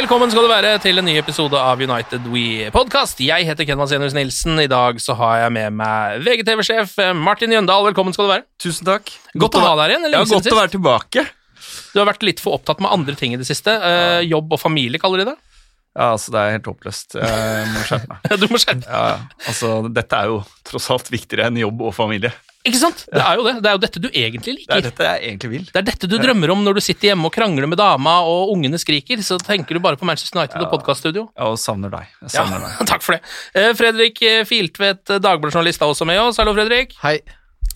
Velkommen skal du være til en ny episode av United We Podcast. Jeg heter Ken Vasenius Nilsen. I dag så har jeg med meg VGTV-sjef Martin Jøndal. Velkommen skal du være. Tusen takk. Godt å ha deg her igjen. Ja, godt sist. godt å være tilbake. Du har vært litt for opptatt med andre ting i det siste. Eh, jobb og familie, kaller de det. Ja, altså, det er helt håpløst. Jeg må skjerpe meg. Du må skjerpe Ja, altså, dette er jo tross alt viktigere enn jobb og familie. Ikke sant? Det er jo det. Det er jo dette du egentlig liker. Det er dette jeg egentlig vil. Det er dette du drømmer om når du sitter hjemme og krangler med dama og ungene skriker. Så tenker du bare på Manchester United og podkaststudio. Ja, og savner deg. Jeg Ja, deg. takk for det. Eh, Fredrik Filtvedt, Dagbladet-journalist, er også med oss. Hallo, Fredrik. Hei.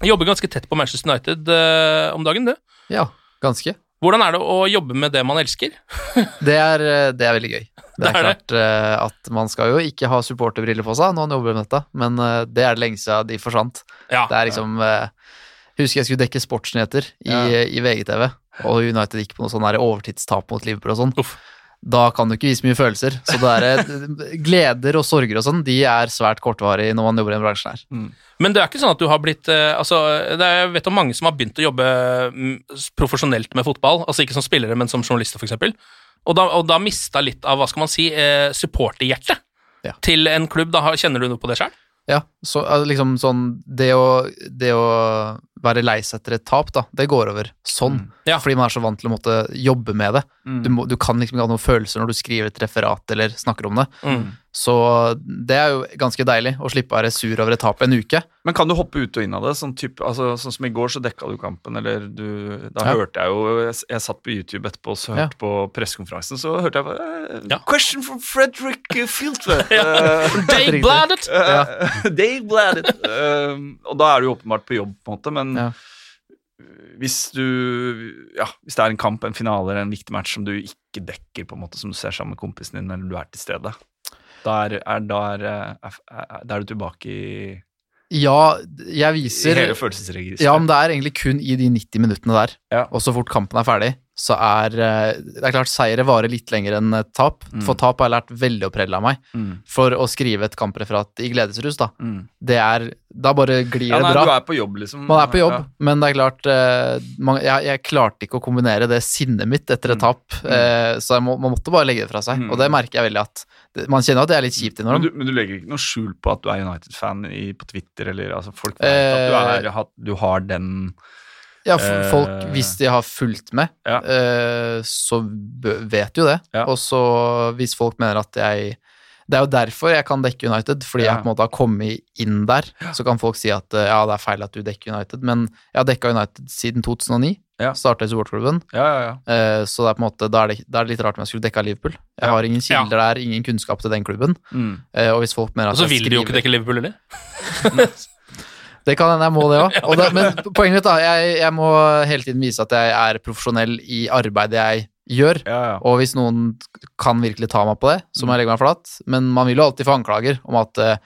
Jobber ganske tett på Manchester United eh, om dagen, du. Ja, ganske. Hvordan er det å jobbe med det man elsker? Det er, eh, det er veldig gøy. Det Det er er det. klart eh, at man skal jo ikke ha supporterbriller på seg når man jobber med dette, men eh, det er det lenge siden de forsvant. Ja. Det er liksom eh, Husker jeg skulle dekke sportsnyheter i, Ja. i VGTV, og United gikk på noe sånn overtidstap mot Liverpool og sånn. Da kan du ikke vise mye følelser. Så det er eh, gleder og sorger og sånn, de er svært kortvarige når man jobber i den bransjen her. Men det er ikke sånn at du har blitt eh, altså, det er, Jeg vet om mange som har begynt å jobbe mm, profesjonelt med fotball. Altså ikke som spillere, men som journalister, f.eks. Og da, og da mista litt av hva skal man si, eh, supporterhjertet Ja. til en klubb. Da kjenner du noe på det sjøl? Ja, så eh, liksom sånn Det å, det å være lei seg etter et tap, da, det går over sånn. Ja. Fordi man er så vant til å måtte jobbe med det. Mm. Du, må, du kan liksom ikke ha noen følelser når du skriver et referat eller snakker om det. Mm. Så det er jo ganske deilig å slippe å være sur over et tap en uke. Men kan du hoppe ut og inn av det? Sånn, typ, altså, sånn som i går, så dekka du kampen, eller du Da Ja. hørte jeg jo Jeg, jeg satt på YouTube etterpå og så Ja. hørte på pressekonferansen, så hørte jeg bare eh, Ja. Question from Frederick Fieldtvedt. Dave Bladet! Uh, Dave Bladet. Um, og da er du jo åpenbart på jobb, på en måte, men Ja. hvis du Ja, hvis det er en kamp, en finale eller en viktig match som du ikke dekker, på en måte, som du ser sammen med kompisen din, eller du er til stede, da er, er, da er, er, er, du tilbake i, Ja, jeg i hele følelsesregisteret. Ja, men det er egentlig kun i de 90 minuttene der. Ja. Og så fort kampen er ferdig, så er eh, Det er klart, seire varer litt lenger enn tap. Mm. For tap har jeg lært veldig å prelle av meg. Mm, For å skrive et kampreferat i gledesrus, da. mm. Det er Da bare glir Ja, nei, det bra. du er på jobb, liksom. Man er på jobb, Ja. men det er klart eh, man, jeg, jeg klarte ikke å kombinere det sinnet mitt etter et Mm. tap, eh, så må, man måtte bare legge det fra seg. Mm. Og det merker jeg veldig at Man kjenner at det er litt kjipt Men innimellom. du, men du legger ikke noe skjul på at du er United-fan på Twitter, eller altså, folk vet Eh, at du, er, at du har den Ja, f- eh, folk, hvis de har fulgt med, Ja. eh, så vet jo det. Ja. Og så hvis folk mener at jeg Det er jo derfor jeg kan dekke United, fordi Ja. jeg på en måte har kommet inn der. Så kan folk si at eh, ja, det er feil at du dekker United, men jeg har dekka United siden 2009. Ja. Starta i supportklubben. Ja, ja, ja. Eh, Så det er på en måte, da er det, da er det litt rart om jeg skulle dekka Liverpool. Jeg Ja. har ingen kilder der, ingen kunnskap til den klubben. Mm. Eh, Og hvis folk mener Og så vil vil du jo ikke dekke Liverpool heller. Det kan hende jeg må det òg. Men poenget mitt da, jeg, jeg må hele tiden vise at jeg er profesjonell i arbeidet jeg gjør. ja, ja. Og hvis noen kan virkelig ta meg på det, så må jeg legge meg flat. Men man vil jo alltid få anklager om at eh,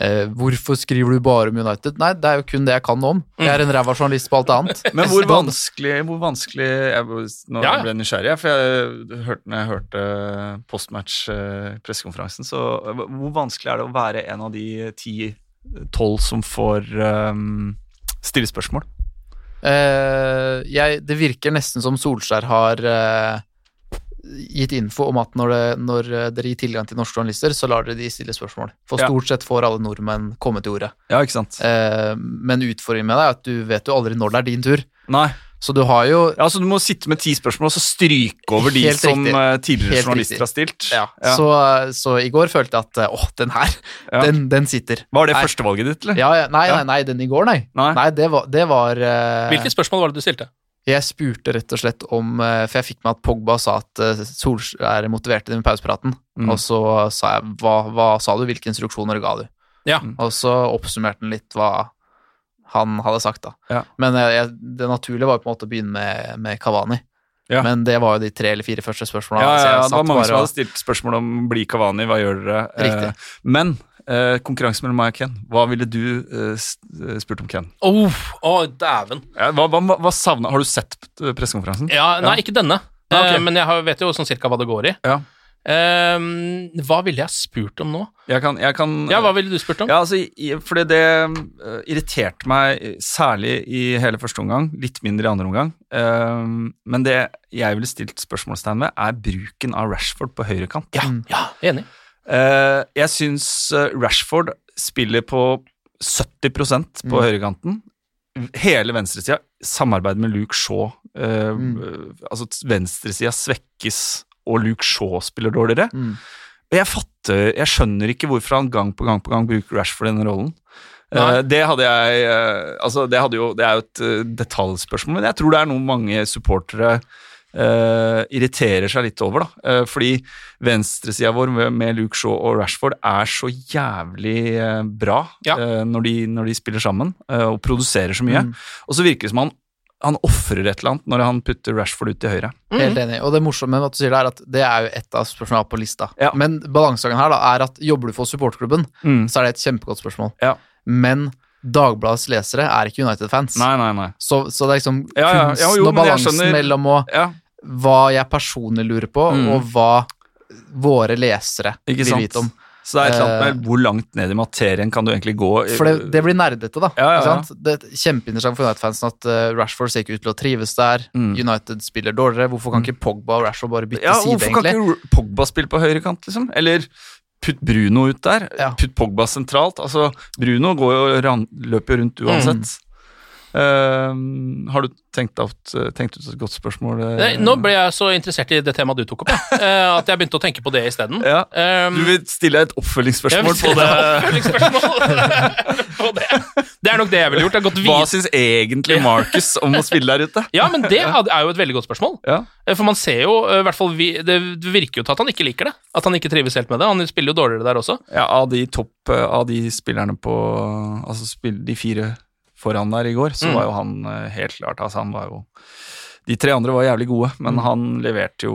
eh, Hvorfor skriver du bare om United? Nei, det er jo kun det jeg kan om. Jeg er en ræva journalist på alt annet. Men hvor vanskelig, hvor vanskelig jeg, Nå Ja, ble jeg nysgjerrig, for jeg hørte, når jeg hørte postmatch-pressekonferansen, så hvor vanskelig er det å være en av de ti-tolv som får um, stille spørsmål? Uh, jeg, det virker nesten som Solskjær har uh, gitt info om at når, det, når eh, dere gir tilgang til norske journalister, så lar dere de stille spørsmål. For Ja. stort sett får alle nordmenn komme til ordet. Ja, ikke sant? Uh, men utfordringen med det er at du vet jo aldri når det er din tur. Nei. Så du har jo Ja, så Du må sitte med ti spørsmål og så stryke over de riktig. som eh, tidligere Helt journalister riktig. har stilt. ja, Ja. Så, så i går følte jeg at eh, åh, den her, Ja. den, den sitter. Var det Nei. førstevalget ditt, eller? Ja, ja, nei, nei, nei, den i går, nei. Nei. det var, det var uh... Hvilke spørsmål var det du stilte? Jeg spurte rett og slett om eh, For jeg fikk med at Pogba sa at eh, Solskjær motiverte dem i pausepraten. Mm. Og så sa jeg hva, hva sa du, hvilke instruksjoner ga du? Ja. Og så oppsummerte han litt hva han hadde sagt, da. Ja. Men jeg, jeg, det naturlige var jo på en måte å begynne med, med Kavani. Ja. Men det var jo de tre eller fire første spørsmålene. Ja, ja, det var mange bare som hadde stilt spørsmål om bli Kavani, hva gjør dere? Riktig. Eh, men eh, konkurranse mellom meg og Ken, hva ville du eh, eh, spurt om Ken? Åh, oh, dæven. Ja, hva, hva, hva savna Har du sett eh, pressekonferansen? Ja, nei, ikke denne. Ah, okay. Eh, men jeg vet jo sånn cirka hva det går i. Ja. Ehm, hva ville jeg spurt om nå? Jeg kan, jeg kan Ja, hva ville du spurt om? Ja, altså, fordi det eh, irriterte meg særlig i hele første omgang, litt mindre i andre omgang. Um, men det jeg ville stilt spørsmålstegn ved, er bruken av Rashford på høyrekant. Ja, ja, enig. Uh, jeg syns eh, Rashford spiller på 70% på Mm. høyrekanten. Hele venstresida, samarbeid med Luke Shaw. Uh, Mm. eh, altså venstresida svekkes, og Luke Shaw spiller dårligere. Mm. Jeg fatter Jeg skjønner ikke hvorfor han gang på gang på gang bruker Rashford i denne rollen. Eh, det hadde jeg uh, Altså, det, hadde jo, det er jo et uh, detaljspørsmål, men jeg tror det er noe mange supportere irriterer seg litt over, da. Fordi venstresida vår med, med Luke Shaw og Rashford er så jævlig bra Ja. når, de, når de spiller sammen og produserer så mye. Mm. Og så virker det som han han ofrer et eller annet når han putter Rashford ut til høyre. Helt enig. Og det morsomme med at du sier det, er at det er jo et av spørsmålene på lista. Ja. Men balansegangen her da, er at jobber du for supportklubben, Mm. så er det et kjempegodt spørsmål. Ja. Men Dagbladets lesere er ikke United-fans. Nei, nei, nei. Så, så det er liksom Ja, ja. kunsten Ja, jo, og balansen mellom å, Ja, hva jeg personlig lurer på, Mm. og hva våre lesere ikke vil sant? vite om. Så det er et eller annet Eh, med hvor langt ned i materien kan du egentlig gå? For det, det blir nerdete, da. Ja, ja, ja. Det er kjempeinteressant for United-fansen at eh, Rashford ser ikke ut til å trives der. Mm. United spiller dårligere. Hvorfor kan ikke Pogba og Rashford bare bytte ja, side, hvorfor kan ikke Pogba spille på høyrekant, liksom? Eller putt Bruno ut der. Putt Pogba sentralt. Altså, Bruno går jo løper jo rundt Mm. Uansett. Eh, har du tenkt, ut, tenkt ut et godt spørsmål? eh? Nei, Nå ble jeg så interessert i det temaet du tok opp, ja. Eh, at jeg begynte å tenke på det isteden. Ja. Um, Du vil stille et oppfølgingsspørsmål på det? oppfølgingsspørsmål på det. Det er nok det jeg ville gjort. Jeg Hva syns egentlig Marcus om å spille der ute? Ja, men det er jo et veldig godt spørsmål. Ja. Eh, For man ser jo, i hvert fall vi, det virker jo til at han ikke liker det. At han ikke trives helt med det. Han spiller jo dårligere der også. Ja, av de topp Av de spillerne på Altså de fire foran der i går, så Mm. var jo han eh, helt klart Altså han var jo De tre andre var jævlig gode, men Mm. han leverte jo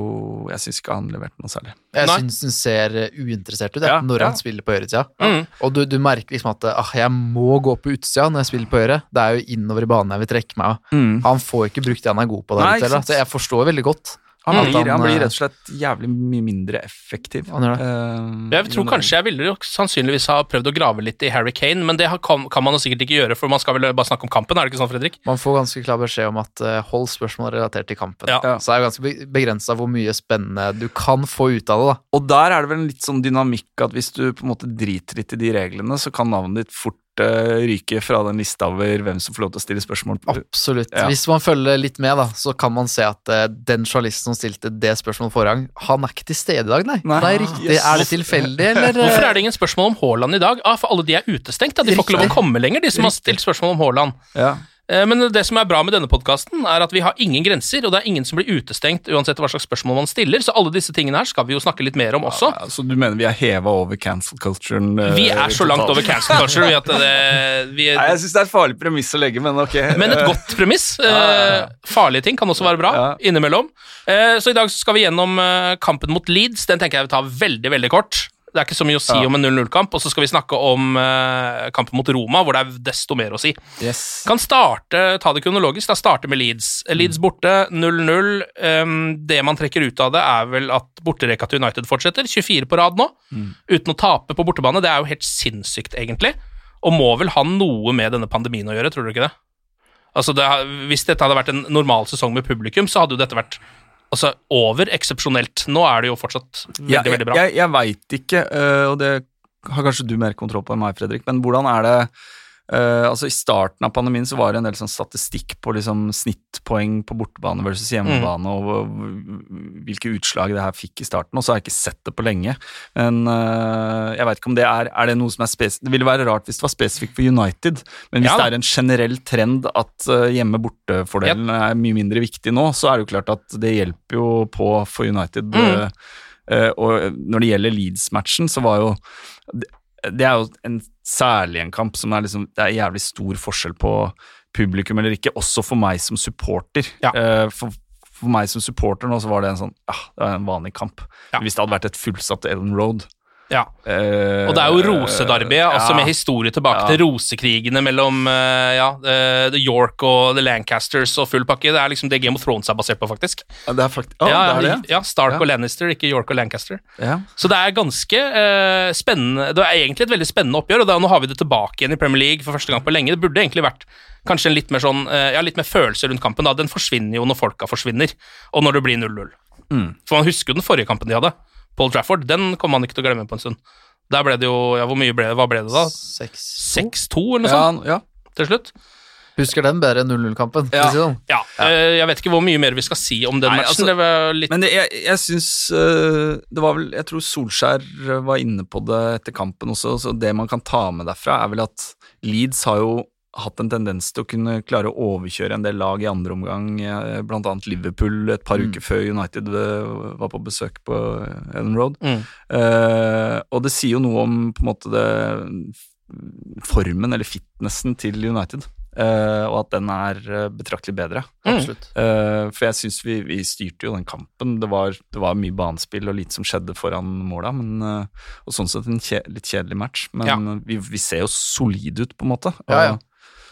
Jeg syns ikke han leverte noe særlig. Jeg syns den ser eh, uinteressert ut Ja, når ja. han spiller på høyresida. Mm. Og du, du merker liksom at ah, jeg må gå på utsida når jeg spiller på høyre. Det er jo innover i banen jeg vil trekke meg av. Han får ikke brukt det han er god på der Nei, ute. Så jeg forstår veldig godt. Han, mm. blir, han blir eh, rett og slett jævlig mye mindre effektiv. Han gjør det. Eh, Jeg tror kanskje jeg ville jo sannsynligvis ha prøvd å grave litt i Harry Kane, men det kan, kan man jo sikkert ikke gjøre, for man skal vel bare snakke om kampen, er det ikke sånn, Fredrik? Man får ganske klar beskjed om at uh, hold spørsmål relatert til kampen. Ja. Så er det ganske begrensa hvor mye spennende du kan få ut av det. da. Og der er det vel en litt sånn dynamikk at hvis du på en måte driter litt i de reglene, så kan navnet ditt fort eh, ryke fra den lista over hvem som får lov til å stille spørsmål. Absolutt. Ja. Hvis man følger litt med, da, så kan man se at eh, den journalisten som stilte det spørsmålet forrige gang, han er ikke til stede i dag, nei. Nei. er riktig. Yes. Er det tilfeldig, eller? eh, Hvorfor er det ingen spørsmål om Haaland i dag? Ah, for alle de er utestengt, da. De får ikke lov å komme lenger, de som har stilt spørsmål om Haaland. Ja. Eh, Men det som er bra med denne podkasten, er at vi har ingen grenser, og det er ingen som blir utestengt uansett hva slags spørsmål man stiller, så alle disse tingene her skal vi jo snakke litt mer om også. Ja, Så du mener vi er heva over cancel culturen? eh, Vi er så langt over cancel culture at det, vi Nei, jeg syns det er et farlig premiss å legge, men ok. Men et godt premiss. Eh, farlige ting kan også være bra innimellom. Så i dag skal vi gjennom kampen mot Leeds. Den tenker jeg vi tar veldig, veldig kort. Det er ikke så mye å si Ja. om en 0-0-kamp, og så skal vi snakke om uh, kampen mot Roma, hvor det er desto mer å si. Yes. Kan starte, ta det kronologisk, da starte med Leeds. Leeds borte, 0-0. Um, det man trekker ut av det, er vel at bortereka til United fortsetter. 24 på rad nå, uten å tape på bortebane. Det er jo helt sinnssykt, egentlig. Og må vel ha noe med denne pandemien å gjøre, tror du ikke det? Altså, det, Hvis dette hadde vært en normal sesong med publikum, så hadde jo dette vært altså, over eksepsjonelt. Nå er det jo fortsatt veldig, jeg, veldig bra. Jeg, jeg veit ikke, øh, og det har kanskje du mer kontroll på enn meg, Fredrik, men hvordan er det øh, altså I starten av pandemien så var det en del sånn statistikk på liksom snittpoeng på bortebane versus hjemmebane, Mm. og hvilke utslag det her fikk i starten. Og så har jeg ikke sett det på lenge. Men uh, jeg veit ikke om det er Er det noe som er spesifikt Det ville være rart hvis det var spesifikt for United, men hvis Ja det er en generell trend at uh, hjemme-borte-fordelen er mye mindre viktig nå, så er det jo klart at det hjelper jo på for United. Mm. Eh, og når det gjelder Leeds-matchen, så var jo det, er jo en særlig en kamp som er liksom Det er jævlig stor forskjell på publikum eller ikke, også for meg som supporter. Ja. Eh, for, for meg som supporter nå, så var det en sånn Ja, Det var en vanlig kamp. Ja. Hvis det hadde vært et fullsatt Ellen Road Ja. Uh, Og det er jo rosedarby, altså ja. med historie tilbake til rosekrigene mellom eh, ja, eh, The York og The Lancasters og full pakke. Det er liksom det Game of Thrones er basert på, faktisk. Ja, det er faktisk oh, ja, det er det? ja, Stark og Lannister, ikke York og Lancaster. Ja. Så det er ganske spennende Det er egentlig et veldig spennende oppgjør, og da, nå har vi det tilbake igjen i Premier League for første gang på lenge. Det burde egentlig vært kanskje en litt mer sånn Ja, litt mer følelse rundt kampen. da Den forsvinner jo når folka forsvinner, og når det blir 0-0. Mm. For man husker jo den forrige kampen de hadde. Paul Trafford. Den kommer man ikke til å glemme på en stund. Der ble det jo Ja, hvor mye ble det? Hva ble det da? 6-2, eller noe sånt, ja. til slutt? Husker den bedre enn 0-0-kampen. Ja. Sånn. Ja. eh, jeg vet ikke hvor mye mer vi skal si om den Nei, matchen. altså, det var litt Men det, jeg, jeg syns øh, Det var vel Jeg tror Solskjær var inne på det etter kampen også, så det man kan ta med derfra, er vel at Leeds har jo hatt en tendens til å kunne klare å overkjøre en del lag i andre omgang, eh, blant annet Liverpool et par uker før United øh, var på besøk på Ellen Road. Mm. Eh, og det sier jo noe om på en måte det formen, eller fitnessen, til United. Uh, og at den er eh, betraktelig bedre. Mm. Absolutt. Eh, for jeg syns vi, vi styrte jo den kampen. Det var, det var mye banespill og lite som skjedde foran måla. Men, uh, og sånn sett en kje, litt kjedelig match. Men Ja. vi, vi ser jo solide ut, på en måte. Ja, ja.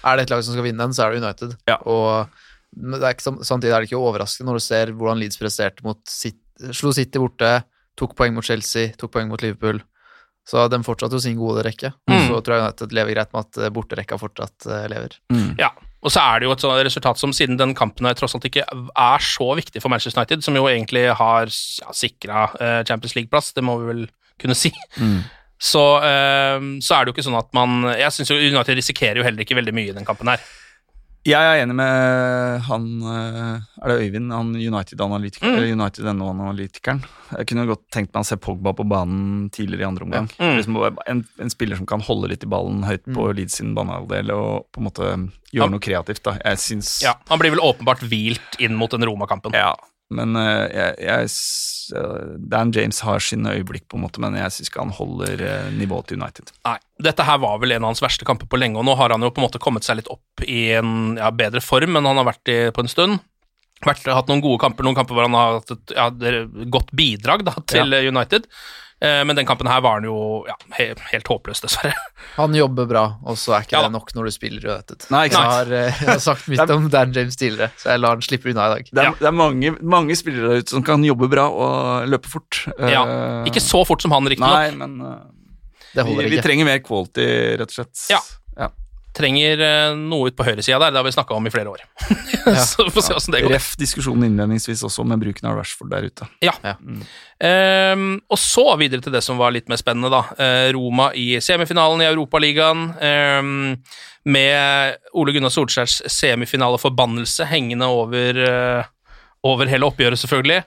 Er det et lag som skal vinne den, så er det United. Ja. Og det er ikke, samtidig er det ikke overraskende når du ser hvordan Leeds presterte mot City, slo City borte, tok poeng mot Chelsea, tok poeng mot Liverpool. Så de fortsatte jo sin gode rekke. Mm. Så tror jeg United lever greit med at eh, borterekka fortsatt eh, lever. Mm. Ja, og så er det jo et sånt resultat som siden den kampen her tross alt ikke er så viktig for Manchester United, som jo egentlig har ja, sikra eh, Champions League-plass, det må vi vel kunne si, Mm. Så, eh, så er det jo ikke sånn at man Jeg syns United risikerer jo heller ikke veldig mye i den kampen her. Jeg er enig med han eh, Er det Øyvind, han United-analytikeren? Mm. United NO-analytikeren? Jeg kunne godt tenkt meg å se Pogba på banen tidligere i andre omgang. Mm. Liksom en, en spiller som kan holde litt i ballen høyt på Leeds sin banehalvdel og på en måte gjøre noe kreativt. da. Jeg syns Ja, Han blir vel åpenbart hvilt inn mot den Roma-kampen. Ja, men eh, jeg, jeg, eh, Dan James har sine øyeblikk, på en måte, men jeg syns ikke han holder eh, nivået til United. Nei, dette her var vel en av hans verste kamper på lenge, og nå har han jo på en måte kommet seg litt opp i en ja, bedre form enn han har vært i på en stund. Vært, hatt noen gode kamper, noen kamper hvor han har hatt et ja, godt bidrag da, til ja. United. Eh, men den kampen her var han jo ja, helt håpløs, dessverre. Han jobber bra, og så er ikke Ja det nok når du spiller i Nei, ikke jeg, har, eh, jeg har sagt mitt om Dan James tidligere, så jeg lar han slippe unna i dag. Det er, Ja. det er mange, mange spillere der ute som kan jobbe bra og løpe fort. Ja, Eh, Ikke så fort som han, riktignok. Nei, men uh, Det vi, holder vi ikke. trenger mer quality, rett og slett. Ja. Trenger eh, noe ut på høyresida der, det har vi snakka om i flere år. så vi får se åssen det går. Ref diskusjonen innledningsvis også med bruken av Rashford der ute. Ja. Ehm, og så videre til det som var litt mer spennende, da. Eh, Roma i semifinalen i Europaligaen. Um, med Ole Gunnar Solskjærs semifinaleforbannelse hengende over, uh, over hele oppgjøret, selvfølgelig.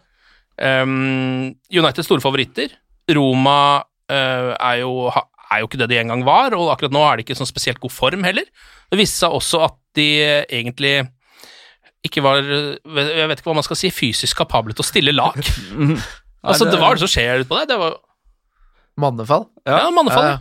Um, United store favoritter. Roma uh, er, jo, ha- er jo ikke det de en gang var, og akkurat nå er de ikke i sånn spesielt god form heller. Det viste seg også at de egentlig ikke var Jeg vet ikke hva man skal si, fysisk kapable til å stille lag. Altså, det var det som skjer utpå der. Det var Mannefall. ja, mannefall. Ja, ja.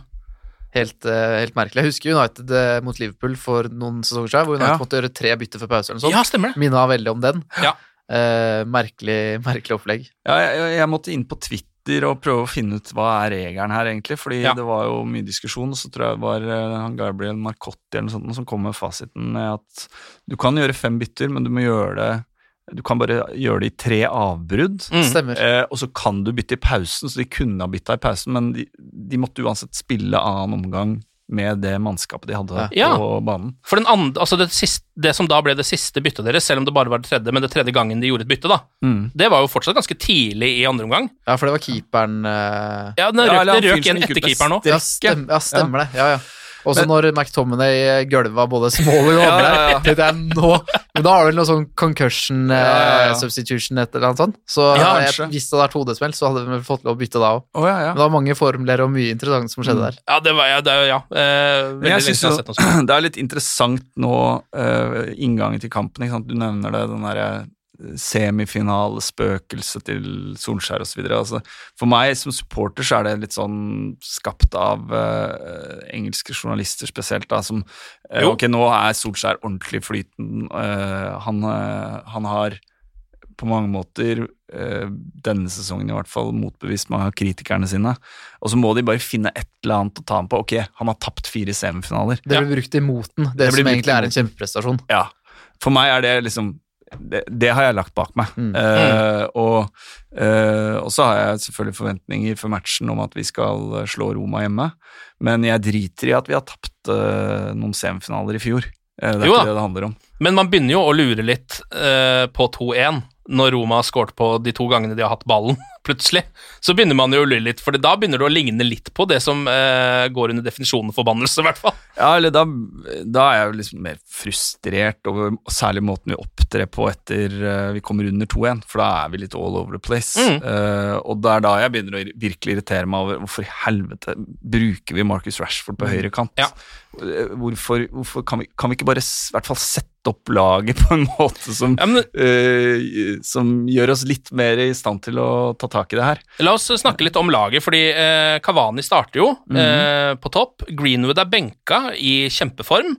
Helt, eh, helt merkelig. Jeg husker United eh, mot Liverpool for noen sesonger siden, hvor United Ja. måtte gjøre tre bytter før pause eller noe sånt. Ja, stemmer det. Minna veldig om den. Ja. Eh, merkelig, merkelig opplegg. Ja, jeg, jeg- jeg måtte inn på Twitter sitter og prøver å finne ut hva er regelen her, egentlig. Fordi Ja. det var jo mye diskusjon, og så tror jeg det var eh, han Gabriel Marcotti eller noe sånt som kom med fasiten med at du kan gjøre fem bytter, men du må gjøre det du kan bare gjøre det i tre avbrudd. Mm. Eh, og så kan du bytte i pausen, så de kunne ha bytta i pausen, men de, de måtte uansett spille annen omgang med det mannskapet de hadde Ja. på banen. For den andre, altså det, siste, det som da ble det siste byttet deres, selv om det bare var det tredje, men det tredje gangen de gjorde et bytte, da, Mm. det var jo fortsatt ganske tidlig i andre omgang. Ja, for det var keeperen uh... Ja, den Ja, røk, eller det røk igjen en etter keeperen òg. ja, ja, stemmer det. Ja, ja. Også Men- når McTominay gølva både Smalling og Ja, andre. ja, ja. ja. nå Men da har du vel noe sånn concussion eh, Ja, ja, ja. substitution et eller annet sånt. Så Ja, jeg, hvis det hadde vært hodesmell, så hadde vi vel fått lov å bytte da òg. Oh, ja, ja. Men det var mange formler og mye interessant som skjedde der. Ja, det var ja, det, ja. Eh, Men jeg synes jeg har jo sett noe sånt. det er litt interessant nå, eh, inngangen til kampen. Ikke sant? Du nevner det, den derre semifinalespøkelset til Solskjær osv. Altså, for meg som supporter så er det litt sånn skapt av uh, engelske journalister spesielt, da, som uh, Ok, nå er Solskjær ordentlig flyten. Uh, han, han har på mange måter, denne sesongen i hvert fall, motbevist mange av kritikerne sine. Og så må de bare finne et eller annet å ta ham på. Ok, han har tapt fire semifinaler. Det blir brukt imot den, det, Det som egentlig er en kjempeprestasjon. Ja. For meg er det liksom Det, det har jeg lagt bak meg. Mm. Uh, og, uh, og så har jeg selvfølgelig forventninger for matchen om at vi skal eh, slå Roma hjemme. Men jeg driter i at vi har tapt uh, noen semifinaler i fjor. Det er Jo ikke det det handler om. Men man begynner jo å lure litt på 2-1 når Roma har skåret på de to gangene de har hatt ballen, plutselig. Så begynner man jo å lure litt, for da begynner det å ligne litt på det som eh, går under definisjonen forbannelse, i hvert fall. Ja, eller da, da er jeg jo liksom mer frustrert over særlig måten vi opptrer på etter uh, vi kommer under 2-1, for da er vi litt all over the place. Mm. Uh, og det er da jeg begynner å virkelig irritere meg over hvorfor i helvete bruker vi Marcus Rashford på høyre kant? Ja. Eh, Hvorfor, hvorfor kan, vi, kan vi ikke bare i hvert fall sette opp laget på en måte som, Ja, men uh, som gjør oss litt mer i stand til å ta tak i det her? La oss snakke litt om laget, fordi eh, Cavani starter jo eh, på topp. Greenwood er benka i kjempeform.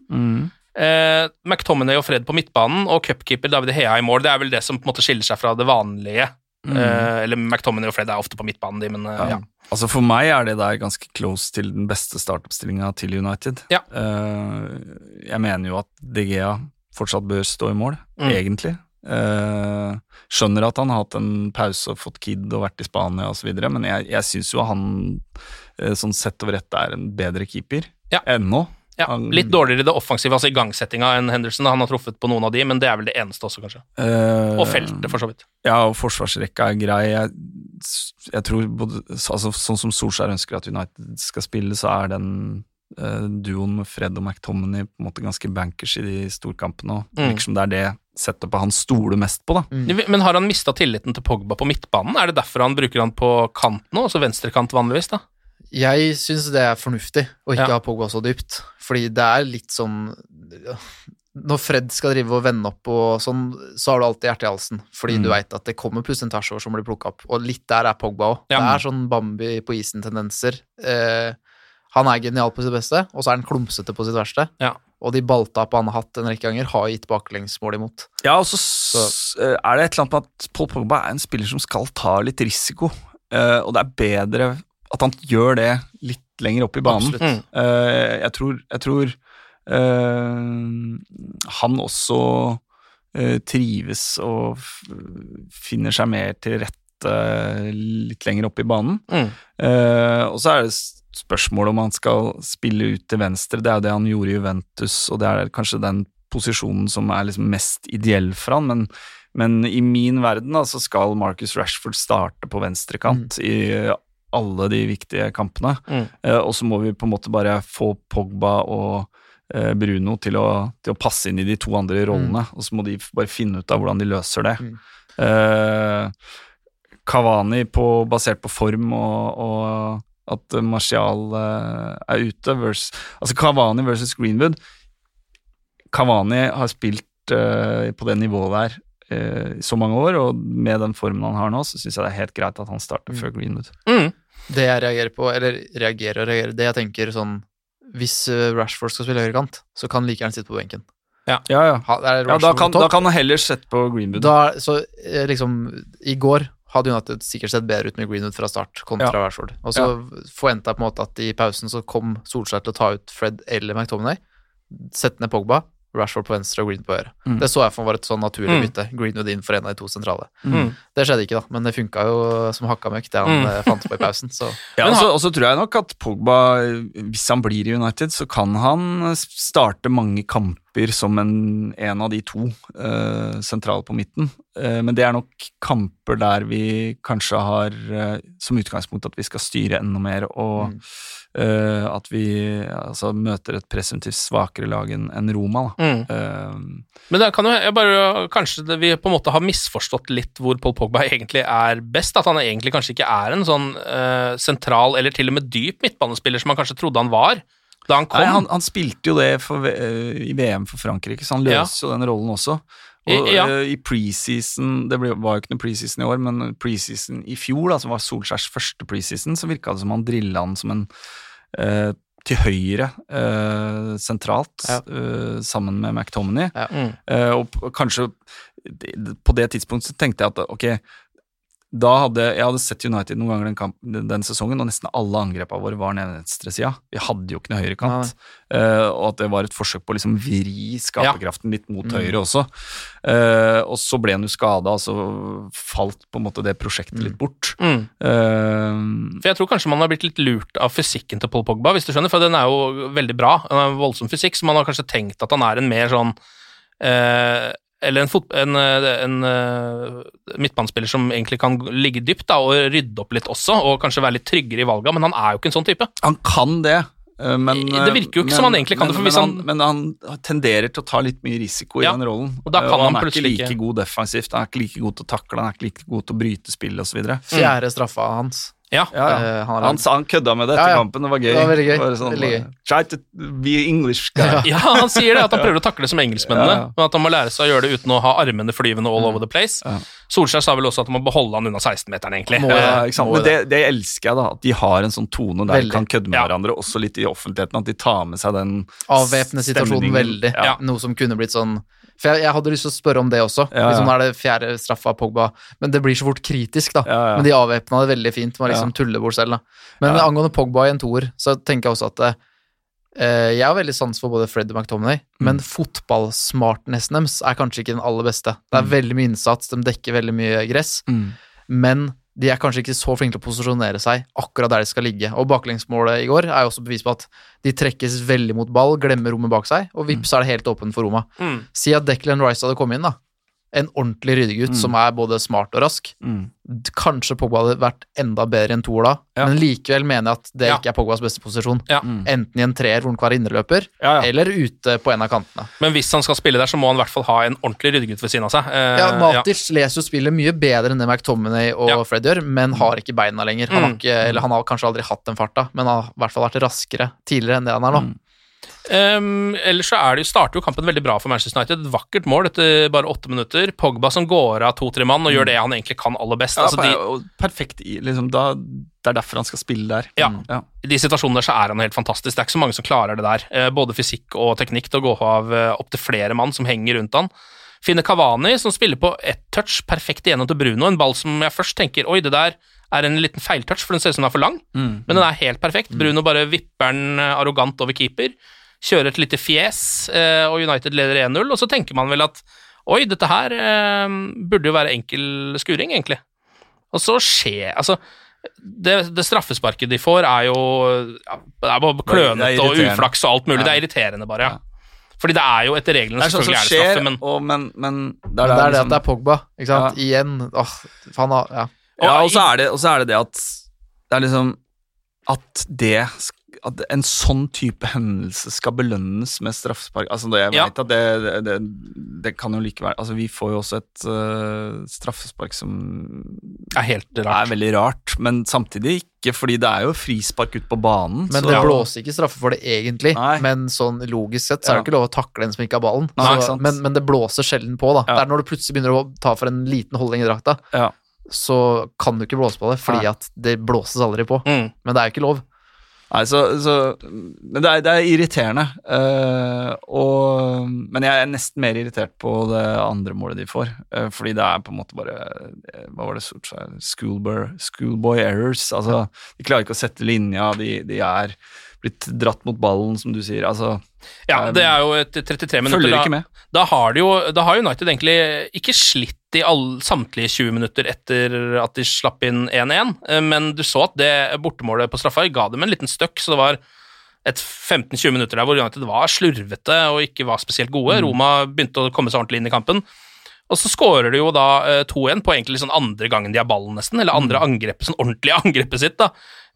Eh, McTominay og Fred på midtbanen og cupkeeper David Hea i mål. Det er vel det som på en måte skiller seg fra det vanlige. Eh, eller McTominay og Fred er ofte på midtbanen, de, men ja. ja. Altså For meg er det der ganske close til den beste startoppstillinga til United. Ja. Eh, jeg mener jo at De Gea fortsatt bør stå i mål, Mm. egentlig. Eh, skjønner at han har hatt en pause og fått kid og vært i Spania osv., men jeg, jeg syns jo han eh, sånn sett over ett er en bedre keeper Ja. ennå. Ja, litt dårligere i det offensive, altså igangsettinga enn Henderson. Han har truffet på noen av de, men det er vel det eneste også, kanskje. Uh, Og feltet, for så vidt. Ja, og forsvarsrekka er grei. Jeg, jeg tror både, altså, Sånn som Solskjær ønsker at United skal spille, så er den duoen med Fred og McTominay på en måte ganske bankers i de storkampene. Og Mm. liksom det er det setupet han stoler mest på, da. Men har han mista tilliten til Pogba på midtbanen? Er det derfor han bruker han på kant nå, altså venstrekant vanligvis, da? Jeg syns det er fornuftig å ikke Ja. ha Pogba så dypt, fordi det er litt sånn Når Fred skal drive og vende opp og sånn, så har du alltid hjertet i halsen, fordi Mm. du veit at det kommer plutselig en tvers over som blir plukka opp, og litt der er Pogba òg. Ja. Det er sånn Bambi på isen-tendenser. Eh, han er genial på sitt beste, og så er han klumsete på sitt verste. Ja. Og de balltapene han har hatt en rekke ganger, har gitt baklengsmål imot. Ja, og så s- eh, er det et eller annet med at Paul Pogba er en spiller som skal ta litt risiko, eh, og det er bedre at han gjør det litt lenger opp i banen. Mm. Eh, jeg tror, jeg tror eh, han også trives og f finner seg mer til rette litt lenger opp i banen. Mm. Eh, og så er det s- spørsmålet om han skal spille ut til venstre. Det er jo det han gjorde i Juventus, og det er kanskje den posisjonen som er liksom mest ideell for han, men, men i min verden da, så skal Marcus Rashford starte på venstrekant i alle de viktige kampene. Mm. Eh, og så må vi på en måte bare få Pogba og eh, Bruno til å, til å passe inn i de to andre rollene, og så må de bare finne ut av hvordan de løser det. Mm. Eh, Kavani på, basert på form og, og at Martial eh, er ute versus, Altså Kavani versus Greenwood Kavani har spilt eh, på det nivået der eh, i så mange år, og med den formen han har nå, så syns jeg det er helt greit at han starter før Greenwood. Mm. Det jeg reagerer på, eller reagerer og reagerer, det jeg tenker sånn Hvis Rashford skal spille høyrekant, så kan han like gjerne sitte på benken. Ja, ja. Ha, er ja da, kan, da kan han heller sette på Greenwood. Da, så liksom, i går hadde United sikkert sett bedre ut med Greenwood fra start kontra Ja. Rashford. Og så forventa jeg på en måte at i pausen så kom Solskjær til å ta ut Fred eller McTominay, sette ned Pogba, Rashford på venstre og Greenwood på høyre. Mm. Det så jeg for meg var et sånn naturlig Mm. bytte. Greenwood inn for en av de to sentrale. Mm. Det skjedde ikke, da, men det funka jo som hakka møkk, det han Mm. eh, fant på i pausen. Så Ja, Men og så- og så tror jeg nok at Pogba, hvis han blir i United, så kan han starte mange kamper som en, en av de to uh, sentrale på midten. Uh, men det er nok kamper der vi kanskje har uh, som utgangspunkt at vi skal styre enda mer, og Eh, at vi altså, møter et presumptivt svakere lag enn en Roma. Da. Mm. Uh, Men det kan jo jeg bare, kanskje det, vi på en måte har misforstått litt hvor Paul Pogba egentlig er best. At han egentlig kanskje ikke er en sånn uh, sentral eller til og med dyp midtbanespiller som man kanskje trodde han var da han kom. Nei, han, han spilte jo det for, i VM for Frankrike, så han løser jo den rollen også. Og I- ja. i preseason Det ble, var jo ikke noe preseason i år, men preseason i fjor, da, som var Solskjærs første preseason, så virka det som han drilla han som en eh, til høyre eh, sentralt, Ja. eh, sammen med McTominay. Mm. Eh, og kanskje på det tidspunktet så tenkte jeg at ok, da hadde jeg hadde sett United noen ganger den, kamp, den, sesongen, og nesten alle angrepene våre var nede venstresida. Vi hadde jo ikke noe høyrekant. Uh, og at det var et forsøk på å liksom vri skaperkraften litt mot Mm. høyre også. Uh, og så ble han jo skada, og så falt på en måte det prosjektet litt bort. Mm. Uh, For jeg tror kanskje man har blitt litt lurt av fysikken til Paul Pogba, hvis du skjønner, for den er jo veldig bra. Den er voldsom fysikk, så man har kanskje tenkt at han er en mer sånn eh, Eller en, fot, en, eh, en eh, midtbanespiller som egentlig kan ligge dypt da, og rydde opp litt også, og kanskje være litt tryggere i valga, men han er jo ikke en sånn type. han kan det. eh, Men, Det virker jo ikke som han egentlig kan det, for men, hvis men, han- men han tenderer til å ta litt mye risiko i Ja, den rollen. og da kan han han er ikke like ikke- god defensivt, han er ikke like god til å takle, han er ikke like god til å bryte spill osv. fjerde straffa hans. Ja. Ja, ja. Eh, han Han, han kødda med det etter ja. kampen, det var gøy. Det var veldig gøy. Bare sånn, Veldig gøy. Try to be English guy. Ja, han sier det, at han prøver å takle som engelskmennene, Ja, ja. men at han må lære seg å gjøre det uten å ha armene flyvende all over the place. Ja. Solskjær sa vel også at han må beholde han unna 16-meteren, egentlig. Må Ja, det. Må Men det, det elsker jeg, da. At de har en sånn tone der Veldig. de kan kødde med Ja. hverandre, også litt i offentligheten. At de tar med seg den Avvæpne situasjonen veldig. Ja. Noe som kunne blitt sånn For jeg, jeg hadde lyst til å spørre om det også. Ja, ja. Liksom, nå er det fjerde straffa av Pogba, men det blir så fort kritisk, da. Ja. Men de avvæpna det veldig fint med å liksom Ja. tulle bort selv, da. Men angående Pogba i en toer, så tenker jeg også at eh, jeg har veldig sans for både Fred og McTominay, Mm. men fotballsmartnessen deres er kanskje ikke den aller beste. Det er Mm. veldig mye innsats, de dekker veldig mye gress, Mm. men de er kanskje ikke så flinke til å posisjonere seg akkurat der de skal ligge. Og baklengsmålet i går er jo også bevis på at de trekkes veldig mot ball, glemmer rommet bak seg, og vips er det helt åpent for Roma. Mm. Si at Declan Rice hadde kommet inn, da. En ordentlig ryddegutt Mm. som er både smart og rask. Mm. Kanskje Pogba hadde vært enda bedre enn toer da, Ja. men likevel mener jeg at det Ja. ikke er Pogbas beste posisjon. Ja. Mm. Enten i en treer hvor han kan være indreløper, Ja, ja. eller ute på en av kantene. Men hvis han skal spille der, så må han i hvert fall ha en ordentlig ryddegutt ved siden av seg. Eh, Ja, Matic leser jo spillet mye bedre enn det McTominay og Ja. Fred gjør, men har ikke beina lenger. Han har, Mm. ikke, eller han har kanskje aldri hatt den farta, men har i hvert fall vært raskere tidligere enn det han er nå. Mm. Um, ellers så er det, starter jo kampen veldig bra for Manchester United. Et vakkert mål etter bare åtte minutter. Pogba som går av to-tre mann og gjør det han egentlig kan aller best. Ja, altså, de, perfekt liksom, da, Det er derfor han skal spille der. Ja. Mm. ja. I de situasjonene der så er han helt fantastisk. Det er ikke så mange som klarer det der. Uh, både fysikk og teknikk til å gå av uh, opptil flere mann som henger rundt han. Finne Kavani, som spiller på ett touch, perfekt igjennom til Bruno. En ball som jeg først tenker Oi, det der er en liten feiltouch, for den ser ut som den er for lang. Mm. Men den er helt perfekt. Bruno bare vipper den eh, arrogant over keeper. Kjører et lite fjes, eh, og United leder 1-0. Og så tenker man vel at oi, dette her eh, burde jo være enkel skuring, egentlig. Og så skjer Altså, det, det straffesparket de får, er jo ja, Det er bare klønete og uflaks og alt mulig. Ja. Det er irriterende, bare. Ja. Fordi det er jo etter reglene Det er sånn som selvfølgelig er det skjer, straffe, men og, men, men det er, det er det liksom- at det er Pogba, ikke sant? Igjen. Åh, faen, Ja. Ja, Og så er det, er det det at det er liksom At det At en sånn type hendelse skal belønnes med straffespark altså det, Jeg Ja. vet at det, det, det, det kan jo likevel Altså Vi får jo også et uh, straffespark som er helt er veldig rart, men samtidig ikke, fordi det er jo frispark ut på banen. Men så- det blåser ikke straffe for det egentlig. Nei. Men sånn logisk sett så er det Ja. ikke lov å takle en som ikke har ballen. Nei, Så- ikke men, men det blåser sjelden på, da. Ja. Det er når du plutselig begynner å ta for en liten holdning i drakta, Ja. så kan du ikke blåse på det, fordi Nei. at det blåses aldri på. Mm. Men det er jo ikke lov. Nei, så, så Men det er, det er irriterende. Uh, og, men jeg er nesten mer irritert på det andre målet de får. Uh, fordi det er på en måte bare eh, Hva var det Solskjær Schoolboy, schoolboy errors. Altså, de klarer ikke å sette linja, de, de er blitt dratt mot ballen, som du sier. Altså Ja, det er jo et 33 minutter. Følger da- ikke med. Da har, de jo, da har United egentlig ikke slitt i all, samtlige 20 minutter etter at de slapp inn 1-1, eh, men du så at det bortemålet på straffa ga dem en liten støkk, så det var et 15-20 minutter der hvor United var slurvete og ikke var spesielt gode. Mm. Roma begynte å komme seg ordentlig inn i kampen. Og så skårer de jo da eh, 2-1 på egentlig sånn andre gangen de har ballen, nesten. Eller andre Mm. angrepet, sånn ordentlige angrepet sitt, da.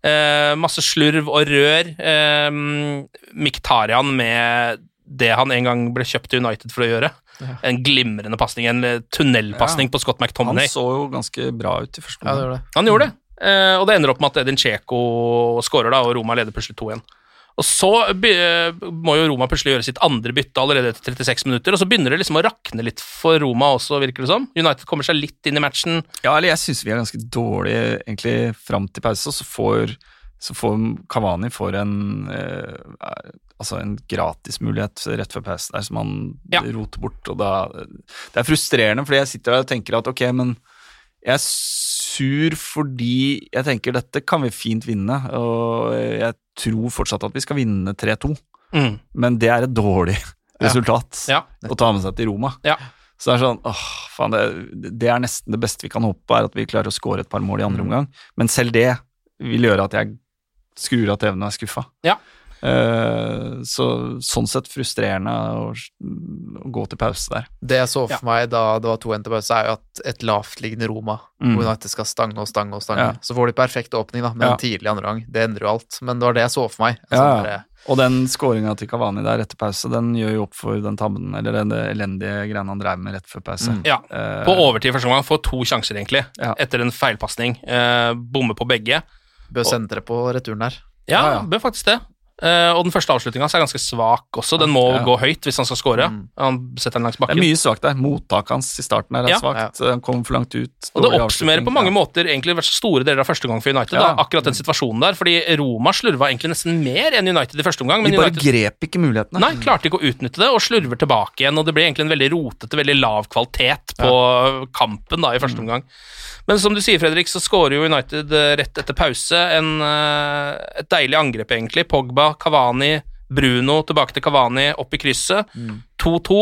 Eh, masse slurv og rør. Eh, Miktarian med det han en gang ble kjøpt til United for å gjøre. En glimrende pasning, en eh, tunnelpasning Ja. på Scott McTominay. Han så jo ganske bra ut i første Ja, omgang. Ja. Han gjorde det. Eh, og det ender opp med at Edin Cheko skårer, da, og Roma leder plutselig 2-1. Og så må jo Roma plutselig gjøre sitt andre bytte allerede etter 36 minutter, og så begynner det liksom å rakne litt for Roma også, virker det som. United kommer seg litt inn i matchen. Ja, eller jeg syns vi er ganske dårlige egentlig fram til pause, og så får, så får Kavani får en eh, altså en gratismulighet rett før pause der som han Ja. roter bort. og da, Det er frustrerende, fordi jeg sitter der og tenker at ok, men jeg er sur fordi jeg tenker dette kan vi fint vinne, og jeg tror fortsatt at vi skal vinne 3-2, Mm. men det er et dårlig resultat Ja. å ta med seg til Roma. Ja. Så det er sånn, åh, faen, det, det er nesten det beste vi kan håpe på, er at vi klarer å score et par mål i andre Mm. omgang. Men selv det vil gjøre at jeg skrur av TV-en og er skuffa. Ja. Eh, så sånn sett frustrerende å, å gå til pause der. Det jeg så for meg da det var 2-1 til pause, er jo at et lavtliggende Roma, Mm. hvor United skal stange og stange og stange, Ja. så får de perfekt åpning, da, med Ja. en tidlig andre gang. Det endrer jo alt. Men det var det jeg så for meg. Altså, ja. Og den skåringa til Kavani der etter pause, den gjør jo opp for den tabben, eller den elendige greiene han drev med rett før pause. Mm. Ja. Eh, På overtid første gang får to sjanser, egentlig, Ja. etter en feilpasning. Eh, bommer på begge. Bør sende dere på returen der. Ja, Ja, ja. bør faktisk det. Eh, og den første avslutninga er ganske svak også. Den må Ja. gå høyt hvis han skal score. Mm. Han setter den langs det er mye svakt der. Mottaket hans i starten er Ja. svakt. Han kom for langt ut. Og det oppsummerer på mange Ja. måter egentlig vært store deler av første gang for United. Ja. da, akkurat den situasjonen der, fordi Roma slurva egentlig nesten mer enn United i første omgang. Men De bare United grep ikke mulighetene. nei, klarte ikke å utnytte det, og slurver tilbake igjen. Og det ble egentlig en veldig rotete, veldig lav kvalitet på kampen da i Mm. første omgang. Men som du sier, Fredrik, så skårer jo United eh, rett etter pause. En, eh, et deilig angrep, egentlig. Pogba, Kavani, Bruno tilbake til Kavani, opp i krysset. 2-2.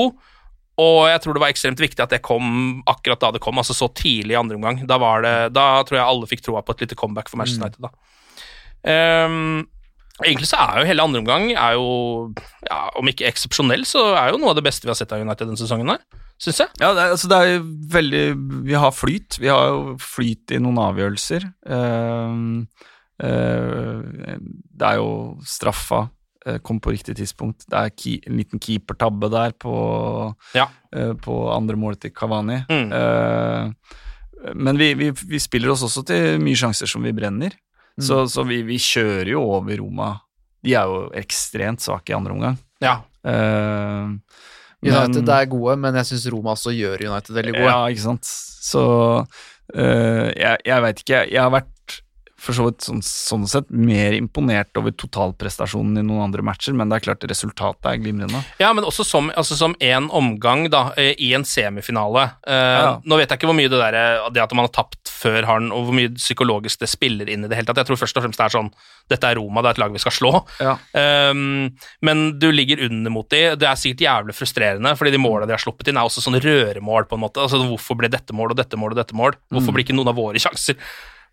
Og jeg tror det var ekstremt viktig at det kom akkurat da det kom, altså så tidlig i andre omgang. Da, var det, da tror jeg alle fikk troa på et lite comeback for Manchester United. da. Um, egentlig så er jo hele andre omgang er jo, ja, om ikke eksepsjonell, så er jo noe av det beste vi har sett av United denne sesongen her, syns jeg. Ja, det er, altså det er jo veldig Vi har flyt. Vi har jo flyt i noen avgjørelser. Eh, det er jo straffa eh, kom på riktig tidspunkt. Det er en liten keepertabbe der på, Ja. eh, på andre målet til Kavani. Mm. Eh, men vi, vi, vi spiller oss også til mye sjanser som vi brenner. Så, så vi, vi kjører jo over Roma. De er jo ekstremt svake i andre omgang. Ja. Eh, United er gode, men jeg syns Roma også gjør United veldig gode. ja, ikke sant. Så øh, jeg, jeg veit ikke. Jeg har vært for så vidt sånn, sånn sett mer imponert over totalprestasjonen i noen andre matcher, men det er klart resultatet er glimrende. Ja, men også som, altså som en omgang da, eh, i en semifinale. Eh, Ja. Nå vet jeg ikke hvor mye det der, eh, det at man har tapt før har den, og hvor mye psykologisk det spiller inn i det hele tatt. Jeg tror først og fremst det er sånn Dette er Roma, det er et lag vi skal slå. Ja. Um, men du ligger under mot de. Det er sikkert jævlig frustrerende, fordi de målene de har sluppet inn, er også sånn røremål, på en måte. Altså, hvorfor ble dette mål og dette mål og dette mål? Hvorfor blir ikke noen av våre sjanser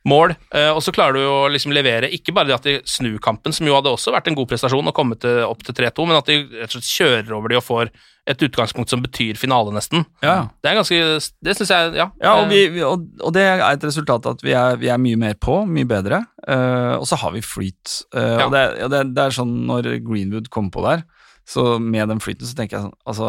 mål? Eh, og så klarer du å liksom levere ikke bare det at de snur kampen, som jo hadde også vært en god prestasjon, og kommet til, opp til 3-2, men at de rett og slett kjører over de og får et utgangspunkt som betyr finale, nesten. Ja. Det er ganske Det syns jeg Ja. Ja, og, eh, vi, vi, og, og det er et resultat at vi er, vi er mye mer på, mye bedre, Uh, og så har vi flyt. Uh, Ja. Og det, og det, det er sånn når Greenwood kommer på der, så med den flyten så tenker jeg sånn Altså,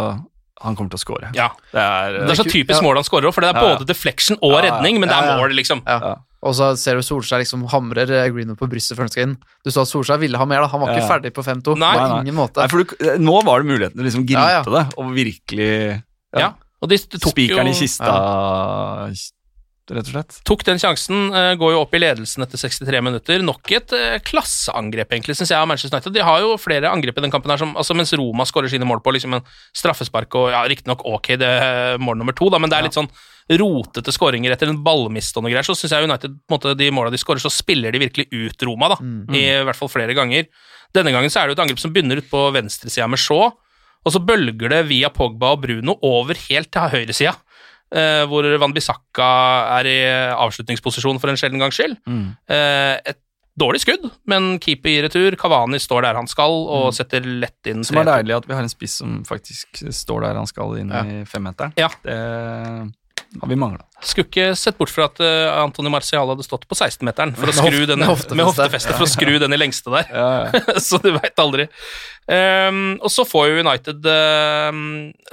han kommer til å score. ja. Det er, Det er så typisk mål han skårer òg, for det er Ja, ja. både deflection og Ja, ja. redning, men det er Ja, ja. mål, liksom. Ja. Og så ser du Solskjær liksom hamrer eh, Greenwood på brystet før han skal inn. Du så at Solskjær ville ha mer, da. Han var ikke Ja. ferdig på 5-2. Nei, på nei. ingen måte. Nei, for du, nå var det muligheten til å liksom gripe Ja, ja. det, og virkelig Ja. Og de, de tok Spikeren jo i kista rett og slett. Tok den sjansen, eh, går jo opp i ledelsen etter 63 minutter. Nok et eh, klasseangrep, egentlig, syns jeg, av Manchester United. De har jo flere angrep i den kampen her, som, altså mens Roma skårer sine mål på liksom en straffespark og ja, riktignok ok, det er mål nummer to, da, men det er litt sånn rotete skåringer etter en ballmist og noe greier, så syns jeg United, på en måte, de måla de skårer, så spiller de virkelig ut Roma, da. I hvert fall flere ganger. Denne gangen så er det jo et angrep som begynner ut på venstresida med Shaw, og så bølger det via Pogba og Bruno over helt til høyresida. Uh, hvor Van Bissaka er i avslutningsposisjon for en sjelden gangs skyld. Eh, et dårlig skudd, men keeper i retur. Kavani står der han skal, og setter lett inn Som er deilig at vi har en spiss som faktisk står der han skal inn i femmeteren. Ja. Det har vi mangla. Skulle ikke sett bort fra at uh, Antony Marcial hadde stått på 16-meteren Med hoft- med hoftefeste. for å skru den i lengste der. så du veit aldri. Um, og så får jo United um,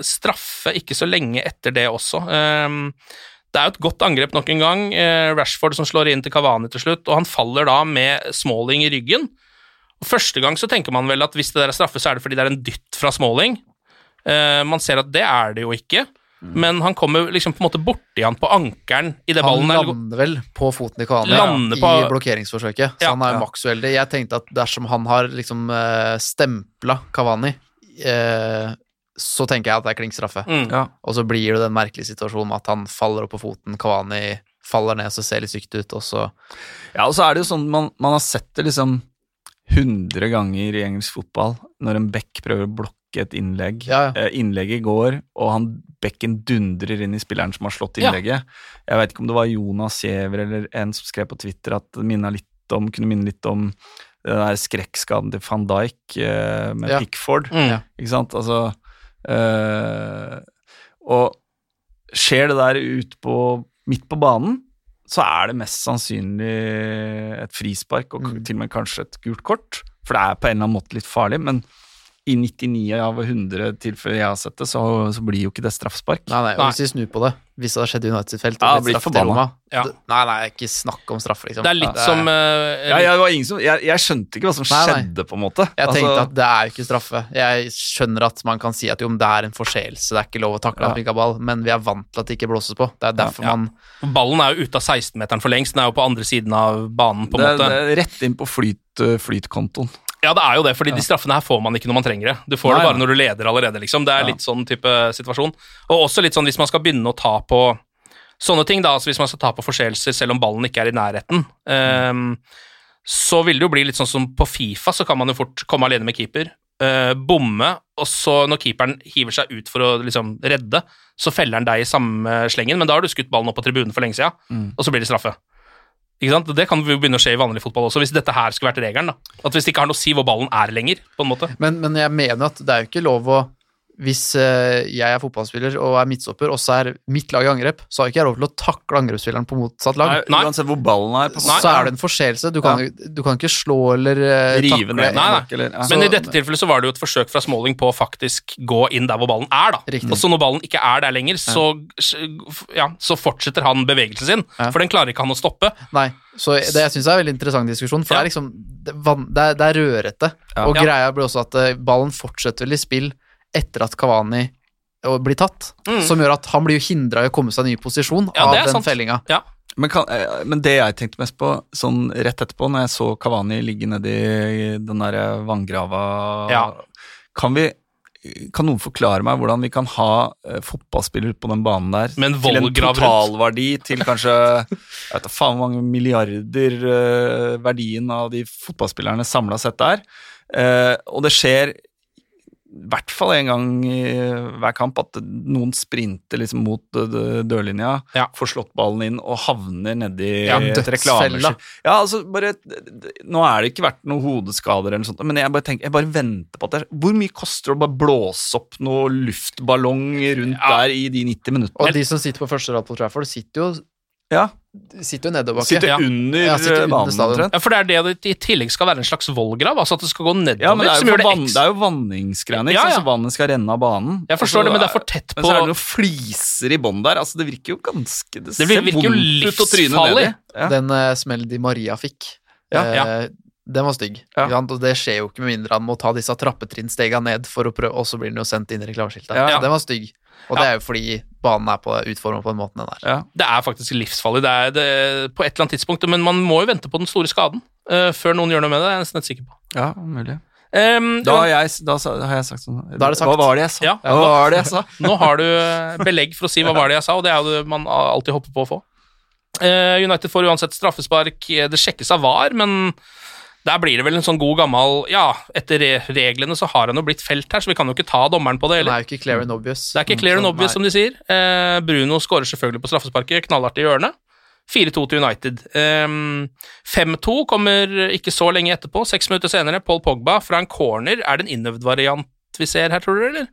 straffe ikke så lenge etter det også. Um, det er jo et godt angrep nok en gang. Uh, Rashford som slår inn til Cavani til slutt, og han faller da med Smalling i ryggen. Og Første gang så tenker man vel at hvis det der er straffe, så er det fordi det er en dytt fra Smalling. Uh, man ser at det er det jo ikke, men han kommer liksom på en måte borti han på ankelen idet Han ballen Han lander vel på foten i Kavani på... i blokkeringsforsøket, så Ja. han er Ja. maks uheldig. Jeg tenkte at dersom han har liksom uh, stempla Kavani, eh, så tenker jeg at det er klink straffe. Mm. Ja. Og så blir det den merkelige situasjonen med at han faller opp på foten, Kavani faller ned, så ser litt sykt ut, og så Ja, og så er det jo sånn man, man har sett det liksom 100 ganger i engelsk fotball når en back prøver å blokke et innlegg. Ja, ja. Eh, innlegget går, og han bekken dundrer inn i spilleren som har slått Ja. innlegget. Jeg vet ikke om det var Jonas Giæver eller en som skrev på Twitter at det litt om, kunne minne litt om den der skrekkskaden til van Dijk eh, med Ja. Pickford. Mm. Ikke sant? Altså eh, Og skjer det der ut på midt på banen, så er det mest sannsynlig et frispark og Mm. til og med kanskje et gult kort. For det er på en eller annen måte litt farlig, men i 99 av 100 tilfeller jeg har sett det, så, så blir jo ikke det straffespark. Nei, nei, og Nei. hvis vi snur på det, hvis det hadde skjedd i United sitt felt, Ja, blitt straffe til forbanna. Roma Ja. Nei, nei, ikke snakk om straffe, liksom. Det er litt som uh, Ja, jeg, var ingen som, jeg, jeg skjønte ikke hva som Nei, nei. skjedde, på en måte. Jeg Altså, tenkte at det er jo ikke straffe. Jeg skjønner at man kan si at jo, men det er en forseelse, det er ikke lov å takle Ja. ball, men vi er vant til at det ikke blåses på. Det er derfor Ja. man Ballen er jo ute av 16-meteren for lengst, den er jo på andre siden av banen, på en måte. det er rett inn på flyt, eh, flytkontoen. Ja, det er jo det, fordi de straffene her får man ikke når man trenger det. Du får det bare når du leder allerede, liksom. Det er Ja. litt sånn type situasjon. Og også litt sånn hvis man skal begynne å ta på sånne ting, da, altså hvis man skal ta på forseelser selv om ballen ikke er i nærheten, ehm, så vil det jo bli litt sånn som på Fifa, så kan man jo fort komme alene med keeper, uh, bomme, og så når keeperen hiver seg ut for å liksom redde, så feller han deg i samme slengen, men da har du skutt ballen opp på tribunen for lenge siden, Mm. og så blir det straffe. Ikke sant? Det kan jo begynne å skje i vanlig fotball også, hvis dette her skulle vært regelen. da. At Hvis det ikke har noe å si hvor ballen er lenger, på en måte. Men, men jeg mener at det er jo ikke lov å Hvis eh, jeg er fotballspiller og er midtstopper, og så er mitt lag i angrep, så har ikke jeg lov til å takle angrepsspilleren på motsatt lag. Nei, Uansett hvor ballen er. På Nei. Så er det en forseelse. Du kan, du kan ikke slå eller eh, Rive takle ned. Nei, nei. Eller, ja. Men Så- i dette tilfellet så var det jo et forsøk fra Smalling på å faktisk gå inn der hvor ballen er, da. Riktig. Og så når ballen ikke er der lenger, så, ja, så fortsetter han bevegelsen sin, Ja. for den klarer ikke han å stoppe. Nei, så det jeg synes er en veldig interessant diskusjon, for Ja. det er liksom Det, er det, er, rørete. Ja. Og greia blir også at eh, ballen fortsetter vel i spill etter at Kavani eh, blir tatt, Mm. som gjør at han blir hindra i å komme seg i en ny posisjon Ja, av den sant. fellinga. Ja. Men, kan, eh, men det jeg tenkte mest på, sånn rett etterpå, når jeg så Kavani ligge nedi den der vanngrava Ja. Kan vi kan noen forklare meg hvordan vi kan ha eh, fotballspillere på den banen der til en totalverdi til kanskje Jeg vet da faen hvor mange milliarder verdien av de fotballspillerne samla sett der. Eh, og det skjer hvert fall en gang i hver kamp at noen sprinter liksom mot dørlinja, Ja. får slått ballen inn og havner nedi Ja, et reklameskilt. Ja, altså bare Nå er det ikke vært noen hodeskader eller noe sånt, men jeg bare tenker, jeg bare venter på at det Hvor mye koster det å bare blåse opp noe luftballong rundt Ja. der i de 90 minuttene? Og de som sitter på første rad på Trafford, sitter jo, Ja, sitter jo nedoverbakke. Sitter Ja. under Ja, sitter eh, banen omtrent. Ja, For det er det det i tillegg skal være en slags vollgrav, altså at det skal gå nedover. Ja, men det er jo, vann, det er jo vanningsgreiene, ikke Ja, sant? så vannet skal renne av banen. Jeg forstår altså, det, men det er for tett på Men så er det noen fliser i bånn der, altså det virker jo ganske Det, Det virker vondt ut å tryne nedi. Ja. Den uh, smellen Di Maria fikk, Ja, eh, ja. Den var stygg. Ja. Og det skjer jo ikke med mindre han må ta disse trappetrinnstega ned for å prøve, og så blir han jo sendt inn i reklameskiltet. Ja. Den var stygg. Og det er jo fordi banen er på utforma på den måten den er. Ja. Det er faktisk livsfarlig det er det, på et eller annet tidspunkt, men man må jo vente på den store skaden uh, før noen gjør noe med det. Det er jeg nesten helt sikker på. ja, mulig. Um, Da har jeg, da har jeg sagt sånn Da er det sagt. Hva var det jeg sa? Ja. Hva var det jeg sa? Nå har du eh, belegg for å si hva var det jeg sa, og det er jo det man alltid hopper på å få. Uh, United får uansett straffespark. Det sjekkes av VAR, men der blir det vel en sånn god gammel Ja, etter re reglene så har han jo blitt felt her, så vi kan jo ikke ta dommeren på det Eller? Det er jo ikke clear and obvious. Det er ikke clear and Så, obvious, som de sier. Eh, Bruno skårer selvfølgelig på straffesparket, knallhardt i hjørnet. 4-2 til United. Um, 5-2 kommer ikke så lenge etterpå. Seks minutter senere, Paul Pogba fra en corner. Er det en innøvd variant vi ser her, tror du, eller?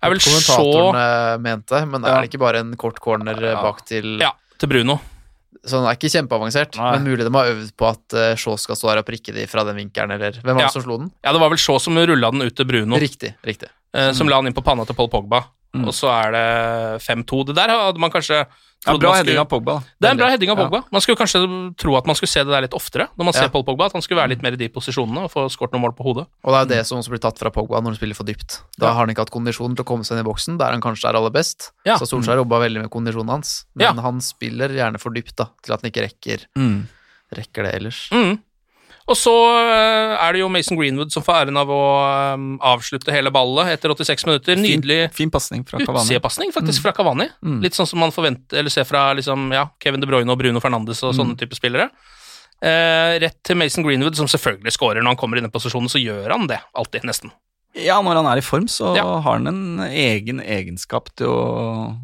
Er vel så Kommentatorene mente, men er det ikke bare en kort corner eh, Ja. bak til Ja, til Bruno. Så den er ikke kjempeavansert, Nei. men mulig de har øvd på at uh, Shaw skal stå her og prikke de fra den vinkelen, eller Hvem var Ja. det som slo den? Ja, det var vel Shaw som rulla den ut til Bruno, Riktig. riktig. eh, som la den inn på panna til Paul Pogba. Mm. Og så er det 5-2. Det der hadde man kanskje Ja, bra heading av Pogba. Det er en bra heading av Ja. Pogba. Man skulle kanskje tro at man skulle se det der litt oftere når man ser Ja. Paul Pogba. At han skulle være litt mer i de posisjonene og få skåret noen mål på hodet. Og det er jo det som også blir tatt fra Pogba når han spiller for dypt. Da Ja. har han ikke hatt kondisjon til å komme seg inn i boksen, der han kanskje er aller best. Ja. Så Solskjær jobba veldig med kondisjonen hans, men Ja. han spiller gjerne for dypt da, til at han ikke rekker, Mm. rekker det ellers. Mm. Og så eh, er det jo Mason Greenwood som får æren av å eh, avslutte hele ballet etter 86 minutter. Nydelig Fin, fin pasning fra Cavani. faktisk, fra Cavani. Mm. Litt sånn som man forventer, eller ser fra liksom, ja, Kevin De Bruyne og Bruno Fernandes og sånne type spillere. Eh, rett til Mason Greenwood, som selvfølgelig scorer når han kommer i den posisjonen, så gjør han det alltid, nesten. Ja, når han er i form, så Ja. har han en egen egenskap til å,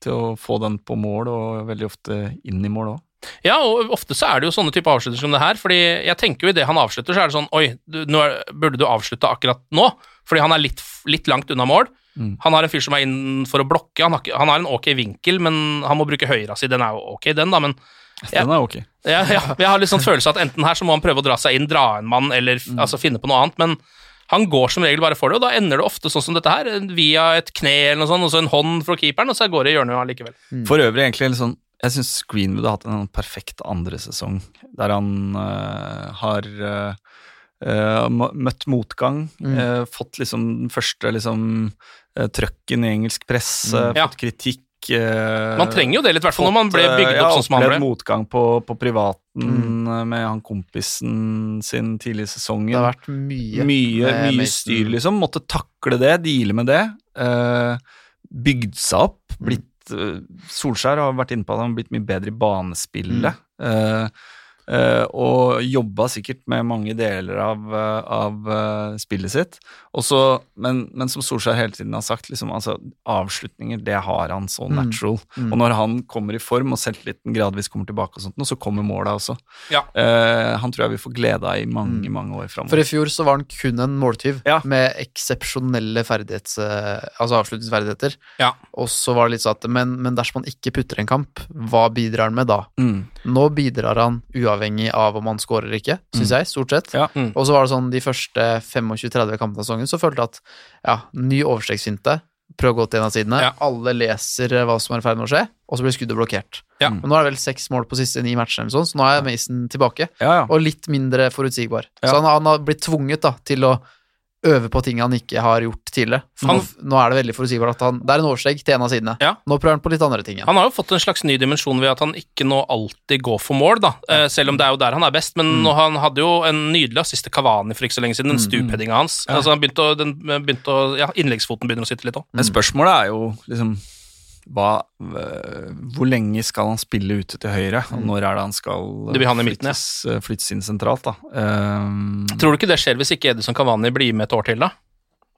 til å få den på mål, og veldig ofte inn i mål òg. Ja, og ofte så er det jo sånne type avslutninger som det her, fordi jeg tenker jo i det han avslutter, så er det sånn Oi, du, nå er, burde du avslutte akkurat nå? Fordi han er litt, litt langt unna mål. Mm. Han har en fyr som er inn for å blokke. Han har, han har en ok vinkel, men han må bruke høyra si. Den er jo ok, den, da, men jeg, Den er ok. ja, ja, jeg har litt sånn følelse at enten her så må han prøve å dra seg inn, dra en mann, eller Mm. altså finne på noe annet, men han går som regel bare for det, og da ender det ofte sånn som dette her, via et kne eller noe sånt, og så en hånd fra keeperen, og så går det i hjørnet allikevel. For øvrig egentlig en sånn Jeg syns Greenwood har hatt en perfekt andre sesong, der han uh, har eh, møtt motgang, Mm. uh, fått liksom den første liksom uh, trøkken i engelsk presse, Mm. Ja. fått kritikk eh, Man trenger jo det litt, i hvert fall når man ble bygd opp ja, sånn som han ble. motgang på, på privaten Mm. med han kompisen sin tidlig i sesongen. Det har vært mye. Mye, mye styr, liksom. Måtte takle det, deale med det. Uh, bygd seg opp. Blitt Solskjær har vært inne på at han har blitt mye bedre i banespillet. Mm. eh, og jobba sikkert med mange deler av, eh, av eh, spillet sitt. Også, men, men som Solskjær hele tiden har sagt, liksom, altså, avslutninger det har han så Mm. natural. Mm. Og når han kommer i form og selvtilliten gradvis kommer tilbake, og sånt, nå, så kommer måla også. Ja. Eh, han tror jeg vi får glede av i mange Mm. mange år framover. For i fjor så var han kun en måltyv Ja. med eksepsjonelle ferdighets... eh, Altså avslutningsferdigheter. Ja. Og så var det litt sånn at men, men dersom han ikke putter en kamp, hva bidrar han med da? Mm. Nå bidrar han uavhengig av om han skårer eller ikke, syns jeg, stort sett. Ja. Mm. Og så var det sånn de første 25-30 kampene av sesongen, så følte jeg at ja, ny overstreksfinte, prøv å gå til en av sidene, Ja. alle leser eh, hva som er i ferd med å skje, og så blir skuddet blokkert. Ja. Men nå er det vel seks mål på siste ni matchene, eller sånn, så nå er Mason tilbake, Ja, ja. og litt mindre forutsigbar. Ja. Så han, han har blitt tvunget da, til å øve på ting han ikke har gjort tidligere. For Han- nå, nå er det veldig forutsigbart at han Det er en årsegg til en av sidene. Ja. Nå prøver han på litt andre ting igjen. Han har jo fått en slags ny dimensjon ved at han ikke nå alltid går for mål, da. Ja. selv om det er jo der han er best. Men Mm. nå, han hadde jo en nydelig assist til Cavani for ikke så lenge siden. Den stupheadinga hans. Ja. Altså, han begynte å, den begynte å Ja, innleggsfoten begynner å sitte litt òg. Men spørsmålet er jo liksom hva, øh, Hvor lenge skal han spille ute til høyre, og når er det han skal han midten, flyttes, ja. flyttes inn sentralt, da? Um, Tror du ikke det skjer hvis ikke Edison Cavani blir med et år til, da?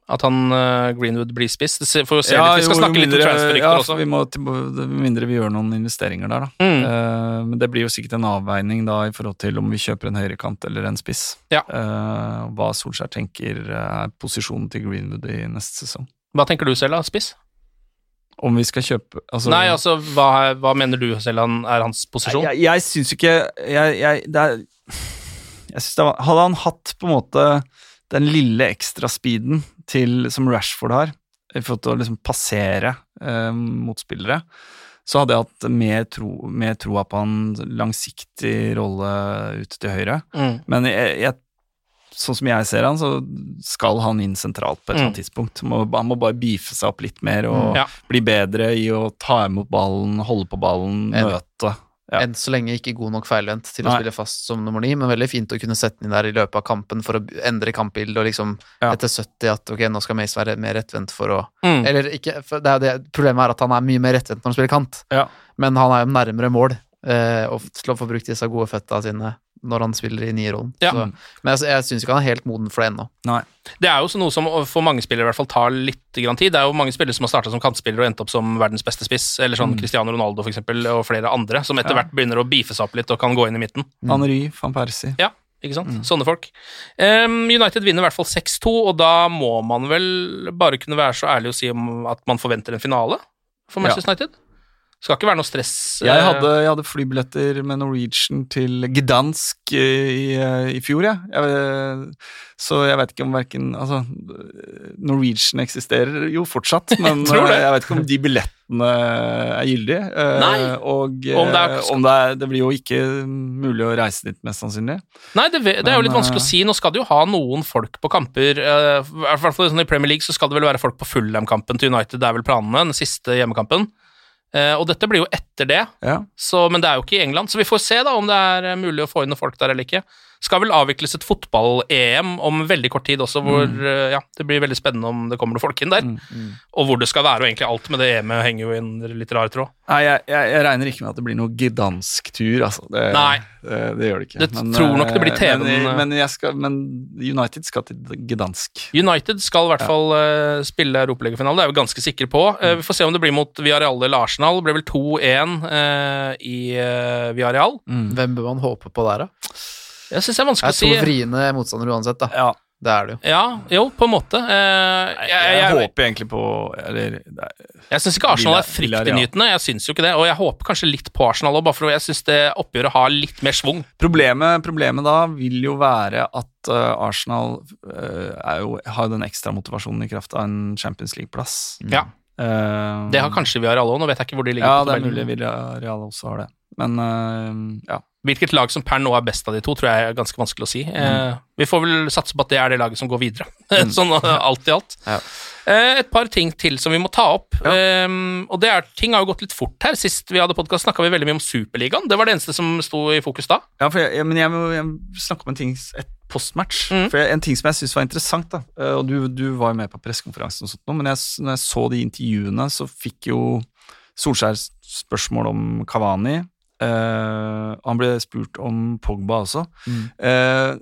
At han uh, Greenwood blir ser- Får vi se litt. Vi skal jo, snakke litt om mindre- transferrykter ja, også. Vi må med mindre vi gjør noen investeringer der, da. Mm. Uh, men det blir jo sikkert en avveining da i forhold til om vi kjøper en høyrekant eller en spiss. Ja. Uh, hva Solskjær tenker er posisjonen til Greenwood i neste sesong. Hva tenker du selv, da? Spiss? Om vi skal kjøpe altså, Nei, altså, hva, hva mener du selv han, er hans posisjon? Jeg, jeg syns ikke jeg, jeg, det er, jeg synes det var, Hadde han hatt på en måte den lille ekstra speeden til, som Rashford har, i forhold til å liksom passere eh, motspillere, så hadde jeg hatt mer, tro, mer troa på en langsiktig rolle ute til høyre. Mm. Men jeg, jeg sånn som jeg ser han, så skal han inn sentralt på et eller annet Mm. tidspunkt. Må, han må bare beefe seg opp litt mer og Mm. Ja. bli bedre i å ta imot ballen, holde på ballen, Enig. møte. Ja. Enn så lenge ikke god nok feilvendt til å Nei. spille fast som nummer ni, men veldig fint å kunne sette den inn der i løpet av kampen for å endre kampbildet og liksom Ja. etter 70 at ok, nå skal Mace være mer rettvendt for å Mm. Eller ikke, for det er det, problemet er at han er mye mer rettvendt når han spiller kant, Ja. men han er jo nærmere mål eh, og til å få brukt disse gode føtta sine når han spiller i nierrollen. Ja. Så- Men jeg, jeg syns ikke han er helt moden for det ennå. Nei. Det er jo noe som for mange spillere i hvert fall tar litt grann tid. Det er jo mange spillere som har starta som kantspillere og endt opp som verdens beste spiss, eller sånn Cristiano Ronaldo for eksempel, og flere andre, som etter Mm. Ja. hvert begynner å beefe seg opp litt og kan gå inn i midten. Henry, van Persie. Ja, ikke sant? Sånne folk. Um, United vinner i hvert fall 6-2, og da må man vel bare kunne være så ærlig å si om at man forventer en finale for Manchester United. Skal ikke være noe stress. Jeg eh, hadde, jeg hadde flybilletter med Norwegian til Gdansk eh, i, eh, i fjor, ja. jeg. Så jeg vet ikke om verken Altså, Norwegian eksisterer jo fortsatt, men jeg, jeg vet ikke om de billettene er gyldige. Nei. Og Om det er- om det er Det blir jo ikke mulig å reise dit, mest sannsynlig. Nei, det, det er jo litt vanskelig å si. Nå skal det jo ha noen folk på kamper. I hvert fall sånn I Premier League så skal det vel være folk på Fulham-kampen til United. Det er vel planene, den siste hjemmekampen. Eh, og dette blir jo etter det, Ja. så, men det er jo ikke i England. Så vi får se da om det er eh, mulig å få inn noen folk der eller ikke. Skal vel avvikles et fotball-EM om veldig kort tid også, hvor eh, ja, det blir veldig spennende om det kommer noen folk inn der. Og hvor det skal være, og egentlig alt med det EM-et henger jo i en litt rar tråd. Nei, jeg, jeg, jeg regner ikke med at det blir noe Gdansk-tur, altså. Det, Nei. Det, det gjør det ikke. Det tror nok det blir eh, TV-en, Men, eh. men, jeg skal, men United skal til Gdansk. United skal i hvert fall uh, spille europaligafinale, det er vi ganske sikre på. Eh, vi får se om det blir mot Villarreal eller Arsenal. Det ble vel 2-1 uh, i uh, Villarreal. Hvem bør man håpe på der, da? Jeg syns det er Det vanskelig er to vriene motstandere uansett, da. Ja. Det er det jo. Ja, jo, på en måte. Eh, jeg Jeg, jeg, håper egentlig på Eller det er- jeg syns ikke Arsenal er fryktinngytende, jeg syns jo ikke det. Og jeg håper kanskje litt på Arsenal òg, bare for jeg syns det oppgjøret har litt mer schwung. Problemet, problemet da vil jo være at eh, Arsenal eh, er jo, har den ekstra motivasjonen i kraft av en Champions League-plass. Ja, Uh, Det har kanskje Villarreal òg, nå vet jeg ikke hvor de ligger. Ja, det er mulig Villarreal også har det. Men uh, ja. Hvilket lag som per nå er best av de to, tror jeg er ganske vanskelig å si. Eh, vi får vel satse på at det er det laget som går videre, sånn eh, alt i alt. Ja. Eh, et par ting til som vi må ta opp. Eh, og det er, Ting har jo gått litt fort her. Sist vi hadde podkast, snakka vi veldig mye om Superligaen. Det var det eneste som sto i fokus da. Ja, for jeg, jeg, men jeg må snakke om en ting et postmatch. Mm. For En ting som jeg syns var interessant, da, og du, du var jo med på pressekonferansen, og sånt, men jeg, når jeg så de intervjuene, så fikk jo Solskjær spørsmål om Kavani. Eh, han ble spurt om Pogba også. Eh,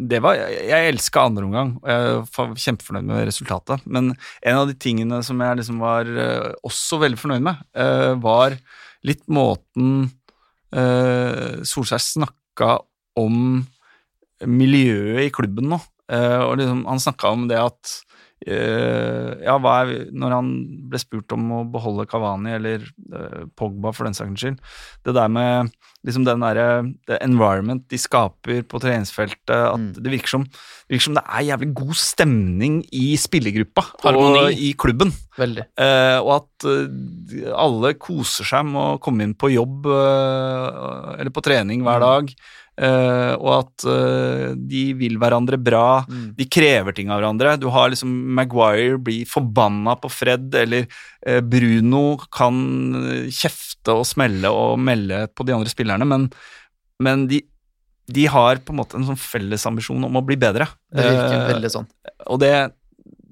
det var, jeg jeg elska andre omgang, og jeg var kjempefornøyd med resultatet. Men en av de tingene som jeg liksom var uh, også veldig fornøyd med, var litt måten uh, Solskjær snakka om miljøet i klubben nå. Og liksom, han snakka om det at Ja, hva er Når han ble spurt om å beholde Kavani eller uh, Pogba for den saks skyld Det der med liksom den derre det environment de skaper på treningsfeltet, at Mm. det virker som det virker som det er jævlig god stemning i spillergruppa Harmoni. og i klubben. Veldig. Uh, og at uh, alle koser seg med å komme inn på jobb eh, eller på trening hver dag. Eh, og at uh, de vil hverandre bra. De krever ting av hverandre. Du har liksom Maguire blir forbanna på Fred, eller uh, Bruno kan kjefte og smelle og melde på de andre spillerne, men, men de, de har på en måte en sånn fellesambisjon om å bli bedre. Det virker veldig sånn. og det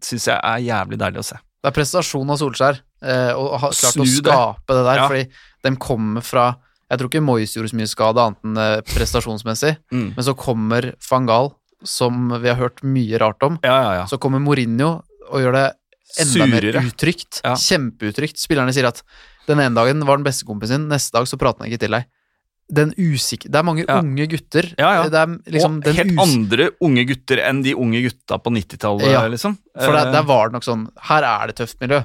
syns jeg er jævlig deilig å se. Det er prestasjon av Solskjær, å og har klart å skape det der, Ja. fordi de kommer fra Jeg tror ikke Moyes gjorde så mye skade annet enn eh, prestasjonsmessig, Mm. men så kommer van Gaal, som vi har hørt mye rart om. Ja, ja, ja. Så kommer Mourinho og gjør det enda Surere. mer utrygt. Kjempeutrygt. Spillerne sier at den ene dagen var den beste kompisen din, neste dag så prater han ikke til deg. Den usikre Det er mange Ja. unge gutter. Ja, ja. Liksom og den helt andre unge gutter enn de unge gutta på 90-tallet, Ja, liksom. For der, Eh, der var det nok sånn Her er det tøft miljø.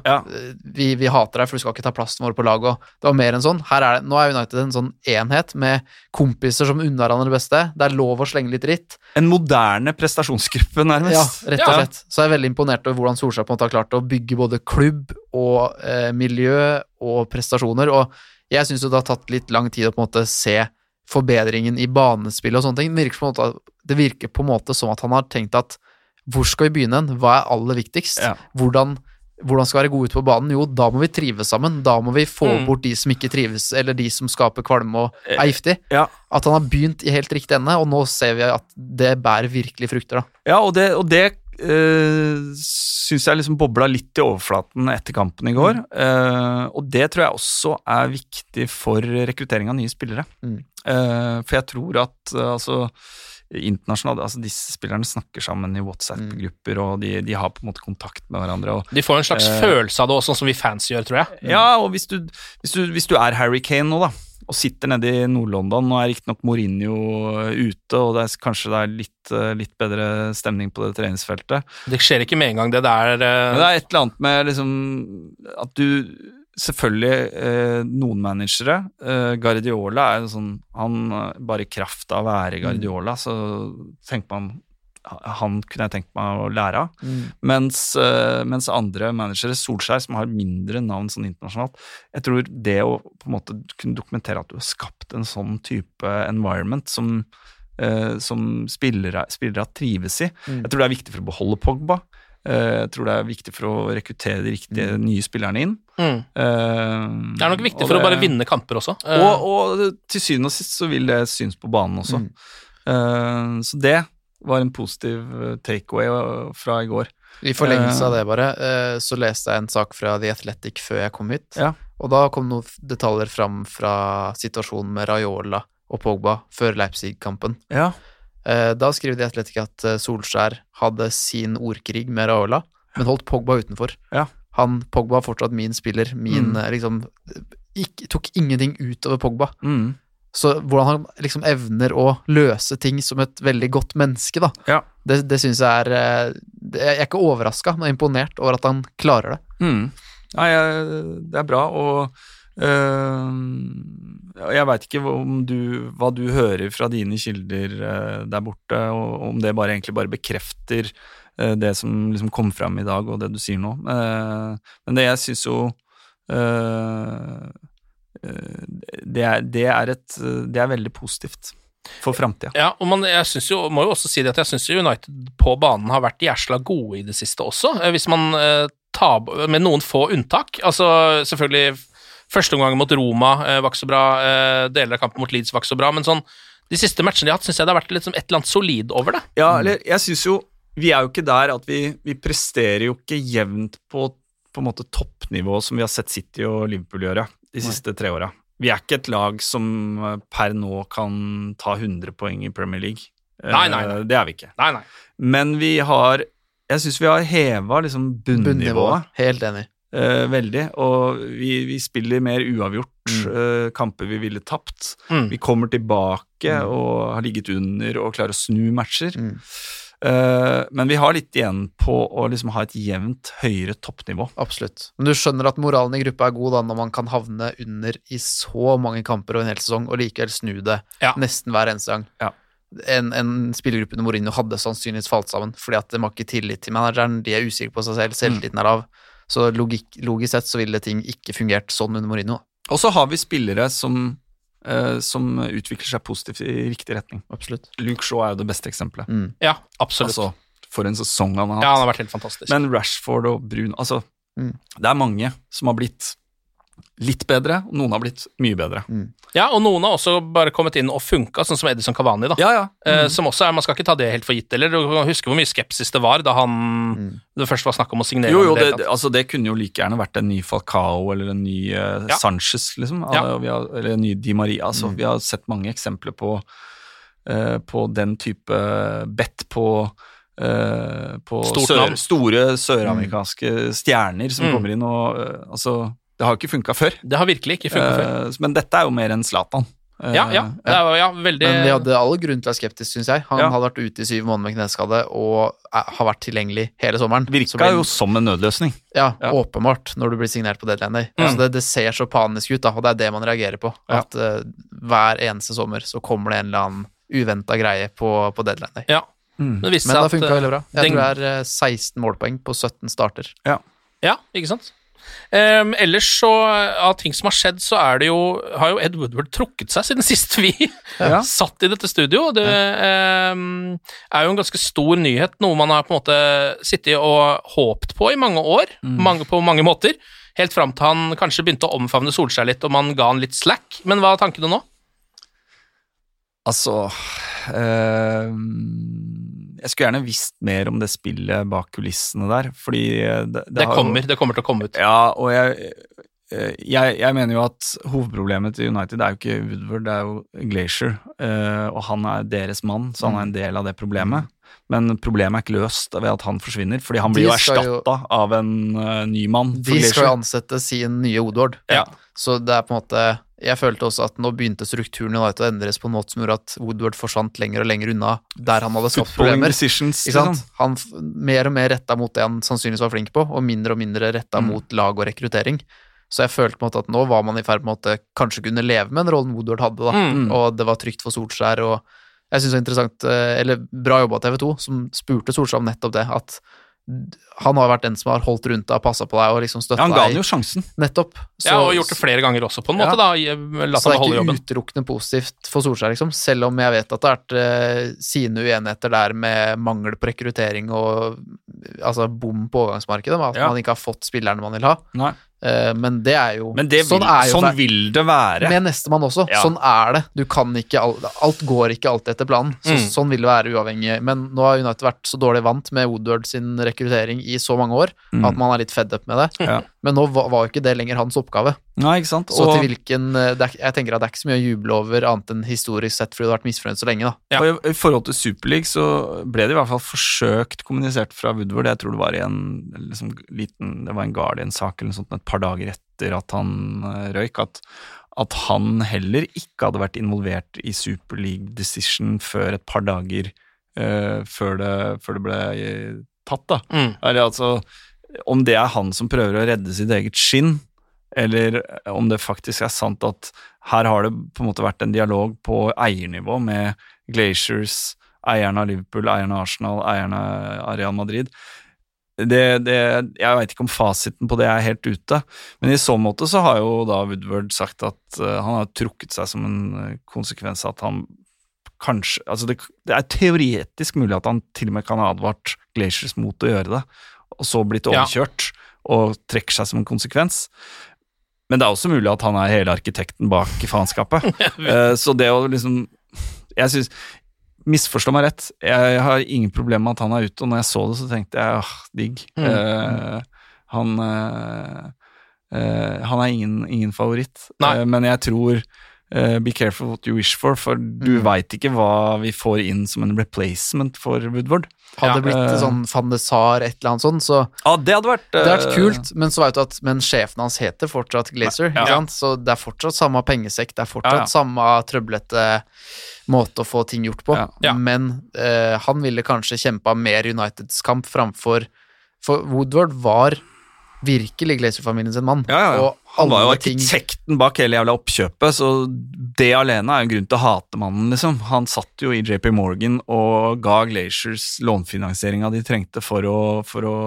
Vi, vi hater deg, for du skal ikke ta plassen vår på laget. Det var mer enn sånn. Her er det, nå er United en sånn enhet med kompiser som unner hverandre det beste. Det er lov å slenge litt dritt. En moderne prestasjonsgruppe, nærmest. Ja, rett og slett. Så jeg er veldig imponert over hvordan Solskjær på en måte har klart å bygge både klubb og eh, miljø og prestasjoner. Og jeg syns jo det har tatt litt lang tid å på en måte se forbedringen i banespill og sånne ting. Det virker, på en måte, det virker på en måte som at han har tenkt at hvor skal vi begynne hen? Hva er aller viktigst? Ja. Hvordan, hvordan skal være gode ute på banen? Jo, da må vi trives sammen. Da må vi få Mm. bort de som ikke trives, eller de som skaper kvalme og er giftig. Ja. At han har begynt i helt riktig ende, og nå ser vi at det bærer virkelig frukter, da. Ja, og det, og det uh, syns jeg liksom bobla litt i overflaten etter kampen i går. Uh, og det tror jeg også er viktig for rekruttering av nye spillere. Mm. Uh, for jeg tror at uh, altså internasjonalt, altså Disse spillerne snakker sammen i WhatsApp-grupper, og de, de har på en måte kontakt med hverandre. Og, De får en slags Eh, følelse av det også, sånn som vi fans gjør, tror jeg. Ja, og hvis du, hvis du, hvis du er Harry Kane nå, da, og sitter nede i Nord-London, nå er riktignok Mourinho ute, og det er, kanskje det er litt, eh, litt bedre stemning på det treningsfeltet, Det skjer ikke med en gang, det der eh, det er et eller annet med liksom at du Selvfølgelig eh, noen managere. Eh, Guardiola er jo sånn Han eh, bare i kraft av å være Guardiola, så tenker man Han kunne jeg tenkt meg å lære av. Mens, eh, mens andre managere, Solskjær, som har mindre navn sånn internasjonalt Jeg tror det å på en måte kunne dokumentere at du har skapt en sånn type environment som eh, som spillere, spillere trives i. Mm. Jeg tror det er viktig for å beholde Pogba. Eh, Jeg tror det er viktig for å rekruttere de riktige nye spillerne inn. mm. Uh, Det er nok viktig for for å bare vinne kamper også. Uh, Og, og til syvende og sist så vil det synes på banen også. Mm. Uh, så det var en positiv eh, takeaway eh, fra i går. I forlengelse Eh, av det, bare, eh, så leste jeg en sak fra The Athletic før jeg kom hit. Ja. Og da kom noen detaljer fram fra situasjonen med Raiola og Pogba før Leipzig-kampen. Ja. Eh, Da skriver The Athletic at eh, Solskjær hadde sin ordkrig med Raiola, men holdt Pogba utenfor. Ja. Han, Pogba er fortsatt min spiller, min Mm. eh, liksom ikk- Tok ingenting utover Pogba. Mm. Så hvordan han liksom evner å løse ting som et veldig godt menneske, da, Ja. det, det syns jeg er eh, Jeg er ikke overraska, men imponert over at han klarer det. Mm. Nei, det er bra, og øh, jeg veit ikke om du, hva du hører fra dine kilder øh, der borte, og om det bare egentlig bare bekrefter det som liksom kom fram i dag, og det du sier nå. Eh, men det jeg syns jo øh, det, er, det, er et, det er veldig positivt for framtida. Ja, og man, jeg synes jo, må jo også si det at jeg syns United på banen har vært jæsla gode i det siste også, eh, hvis man eh, tar Med noen få unntak. Altså selvfølgelig første omgang mot Roma eh, var ikke så bra, deler av kampen mot Leeds var ikke så bra, men sånn de siste matchene de har hatt, syns jeg det har vært liksom et eller annet solid over det. Ja, eller jeg syns jo Vi er jo ikke der at vi, vi presterer jo ikke jevnt på på en måte toppnivå som vi har sett City og Liverpool gjøre de siste tre åra. Vi er ikke et lag som eh, per nå kan ta 100 poeng i Premier League. Eh, Nei, nei, nei. Det er vi ikke. Nei, nei. Men vi har Jeg syns vi har heva liksom bunnivået Helt enig. eh, veldig. Og vi, vi spiller mer uavgjort eh, kamper vi ville tapt. Mm. Vi kommer tilbake og har ligget under og klarer å snu matcher. Mm. Eh, men vi har litt igjen på å liksom ha et jevnt høyere toppnivå. Absolutt. Men du skjønner at moralen i gruppa er god da, når man kan havne under i så mange kamper og en hel sesong, og likevel snu det Ja. nesten hver eneste gang. Ja. En, en spillergruppe under Mourinho hadde sannsynligvis falt sammen, fordi at de har ikke tillit til manageren, de er usikre på seg selv, selvtilliten er lav. Så logik, logisk sett så ville ting ikke fungert sånn under Mourinho. Og så har vi spillere som, eh, som utvikler seg positivt i riktig retning. Absolutt. Luke Shaw er jo det beste eksempelet. Mm. Ja, absolutt. Altså, for en sesong han har hatt. ja, han har vært helt fantastisk. Men Rashford og Brun Altså, Mm. det er mange som har blitt litt bedre, og noen har blitt mye bedre. ja, og noen har også bare kommet inn og funka, sånn som Edison Cavani, da. Ja, ja. Eh, Mm. som også er, Man skal ikke ta det helt for gitt eller? Du kan huske hvor mye skepsis det var da han det først var snakk om å signere. Jo, jo, det det, altså, det kunne jo like gjerne vært en ny Falcao eller en ny eh, Ja. Sanchez, liksom. Ja. Altså, vi har, eller en ny Di Maria. Så Vi har sett mange eksempler på, eh, på den type bet på Uh, på sør, store søramerikanske stjerner som Mm. kommer inn og uh, Altså, det har jo ikke funka før. Det har virkelig ikke funka før. Eh, men dette er jo mer enn Zlatan. Eh, Ja, ja. Det er, ja veldig Men vi hadde all grunn til å være skeptisk, syns jeg. Han Ja. hadde vært ute i syv måneder med kneskade og er, har vært tilgjengelig hele sommeren. Virka blir- jo som en nødløsning. Ja, Ja. åpenbart, når du blir signert på deadline day. Mm. Altså det, det ser så panisk ut, da, og det er det man reagerer på. Ja. At uh, hver eneste sommer så kommer det en eller annen uventa greie på, på deadline day. Ja. Mm. Det Men det funka eh, veldig bra. Jeg den- tror det er eh, 16 målpoeng på 17 starter. Ja, ikke sant? Um, ellers så, av ting som har skjedd, så er det jo Har jo Ed Woodward trukket seg siden sist vi Ja. satt i dette studio. Det um, er jo en ganske stor nyhet, noe man har på en måte sittet og håpt på i mange år, mange, på mange måter. Helt fram til han kanskje begynte å omfavne Solskjær litt, og man ga han litt slack. Men hva er tankene nå? Altså eh, Jeg skulle gjerne visst mer om det spillet bak kulissene der, fordi det, Det, har jo- kommer, det kommer til å komme ut. Ja, og jeg, eh, jeg, jeg mener jo at hovedproblemet til United er jo ikke Woodward, det er jo Glacier. eh, og han er deres mann, så han er en del av det problemet. Men problemet er ikke løst ved at han forsvinner, fordi han blir jo erstatta av en eh, ny mann. De skal jo ansette sin nye Woodward. Ja. Så det er på en måte Jeg følte også at nå begynte strukturen i United å endres på en måte som gjorde at Woodward forsvant lenger og lenger unna der han hadde skapt problemer. Liksom. Han mer og mer retta mot det han sannsynligvis var flink på, og mindre og mindre retta Mm. mot lag og rekruttering. Så jeg følte på en måte at nå var man i ferd med å kanskje kunne leve med den rollen Woodward hadde, da. Mm. Og det var trygt for Solskjær, og jeg synes det var interessant, eh, eller bra jobba TV 2, som spurte Solskjær om nettopp det, at han har vært den som har holdt rundt deg og passa på deg og liksom støtta Ja, han ga deg. jo sjansen. Nettopp. ja, og gjort det flere ganger også, på en måte. Ja. da, La Så det er ikke jobben. utelukkende positivt for Solskjær, liksom. Selv om jeg vet at det har vært eh, sine uenigheter der med mangel på rekruttering og altså bom på overgangsmarkedet, at Ja. man ikke har fått spillerne man vil ha. Nei. Eh, men det er jo det vil, sånn, er jo sånn vil det være. Med nestemann også. Ja. Sånn er det. Du kan ikke alt, alt går ikke alltid etter planen. Så, Mm. Sånn vil det være uavhengig. Men nå har United vært så dårlig vant med Woodward sin rekruttering i så mange år Mm. at man er litt fed up med det. Ja. Men nå var, var jo ikke det lenger hans oppgave. Nei, ikke sant? Så til hvilken eh, er, Jeg tenker at det er ikke så mye å juble over annet enn historisk sett fordi du har vært misfornøyd så lenge, da. Ja. Og i, forhold til Superleague så ble det i hvert fall forsøkt kommunisert fra Woodward. Jeg tror det var i en liksom, liten Det var en Guardian-sak eller noe sånt et par dager etter at han eh, røyk, at, at han heller ikke hadde vært involvert i Superleague decision før et par dager uh, før, det, før det ble tatt, da. Mm. Eller altså Om det er han som prøver å redde sitt eget skinn, eller om det faktisk er sant at her har det på en måte vært en dialog på eiernivå med Glaciers, eierne av Liverpool, eierne av Arsenal, eierne av Real Madrid. Det, det, jeg veit ikke om fasiten på det er helt ute, men i så måte så har jo da Woodward sagt at eh, han har trukket seg som en eh, konsekvens av at han kanskje Altså det, det er teoretisk mulig at han til og med kan ha advart Glaciers mot å gjøre det, og så blitt Ja. overkjørt og trekker seg som en konsekvens. Men det er også mulig at han er hele arkitekten bak faenskapet. Eh, så det å liksom Jeg syns Misforstå meg rett, jeg har ingen problemer med at han er ute, og når jeg så det, så tenkte jeg åh, digg. Mm. Uh, han Uh, Han er ingen, ingen favoritt. Eh, men jeg tror uh, Be careful what you wish for, for du Mm. veit ikke hva vi får inn som en replacement for Woodward. Hadde Ja, det blitt uh, sånn van de Sar, et eller annet sånt, så Ja, det hadde vært det hadde vært eh, kult, men så veit du at Men sjefen hans heter fortsatt Glazer, Ja. ja. så det er fortsatt samme pengesekk, det er fortsatt Ja, ja. samme trøblete måte å få ting gjort på, Ja. Ja. men uh, han ville kanskje kjempa mer Uniteds kamp framfor For Woodward var virkelig Glazer-familien sin mann, Ja, ja, ja. Han var jo alle ting arkitekten bak hele jævla oppkjøpet, så det alene er jo en grunn til å hate mannen, liksom. Han satt jo i JP Morgan og ga Glaciers lånfinansieringa de trengte for å, for å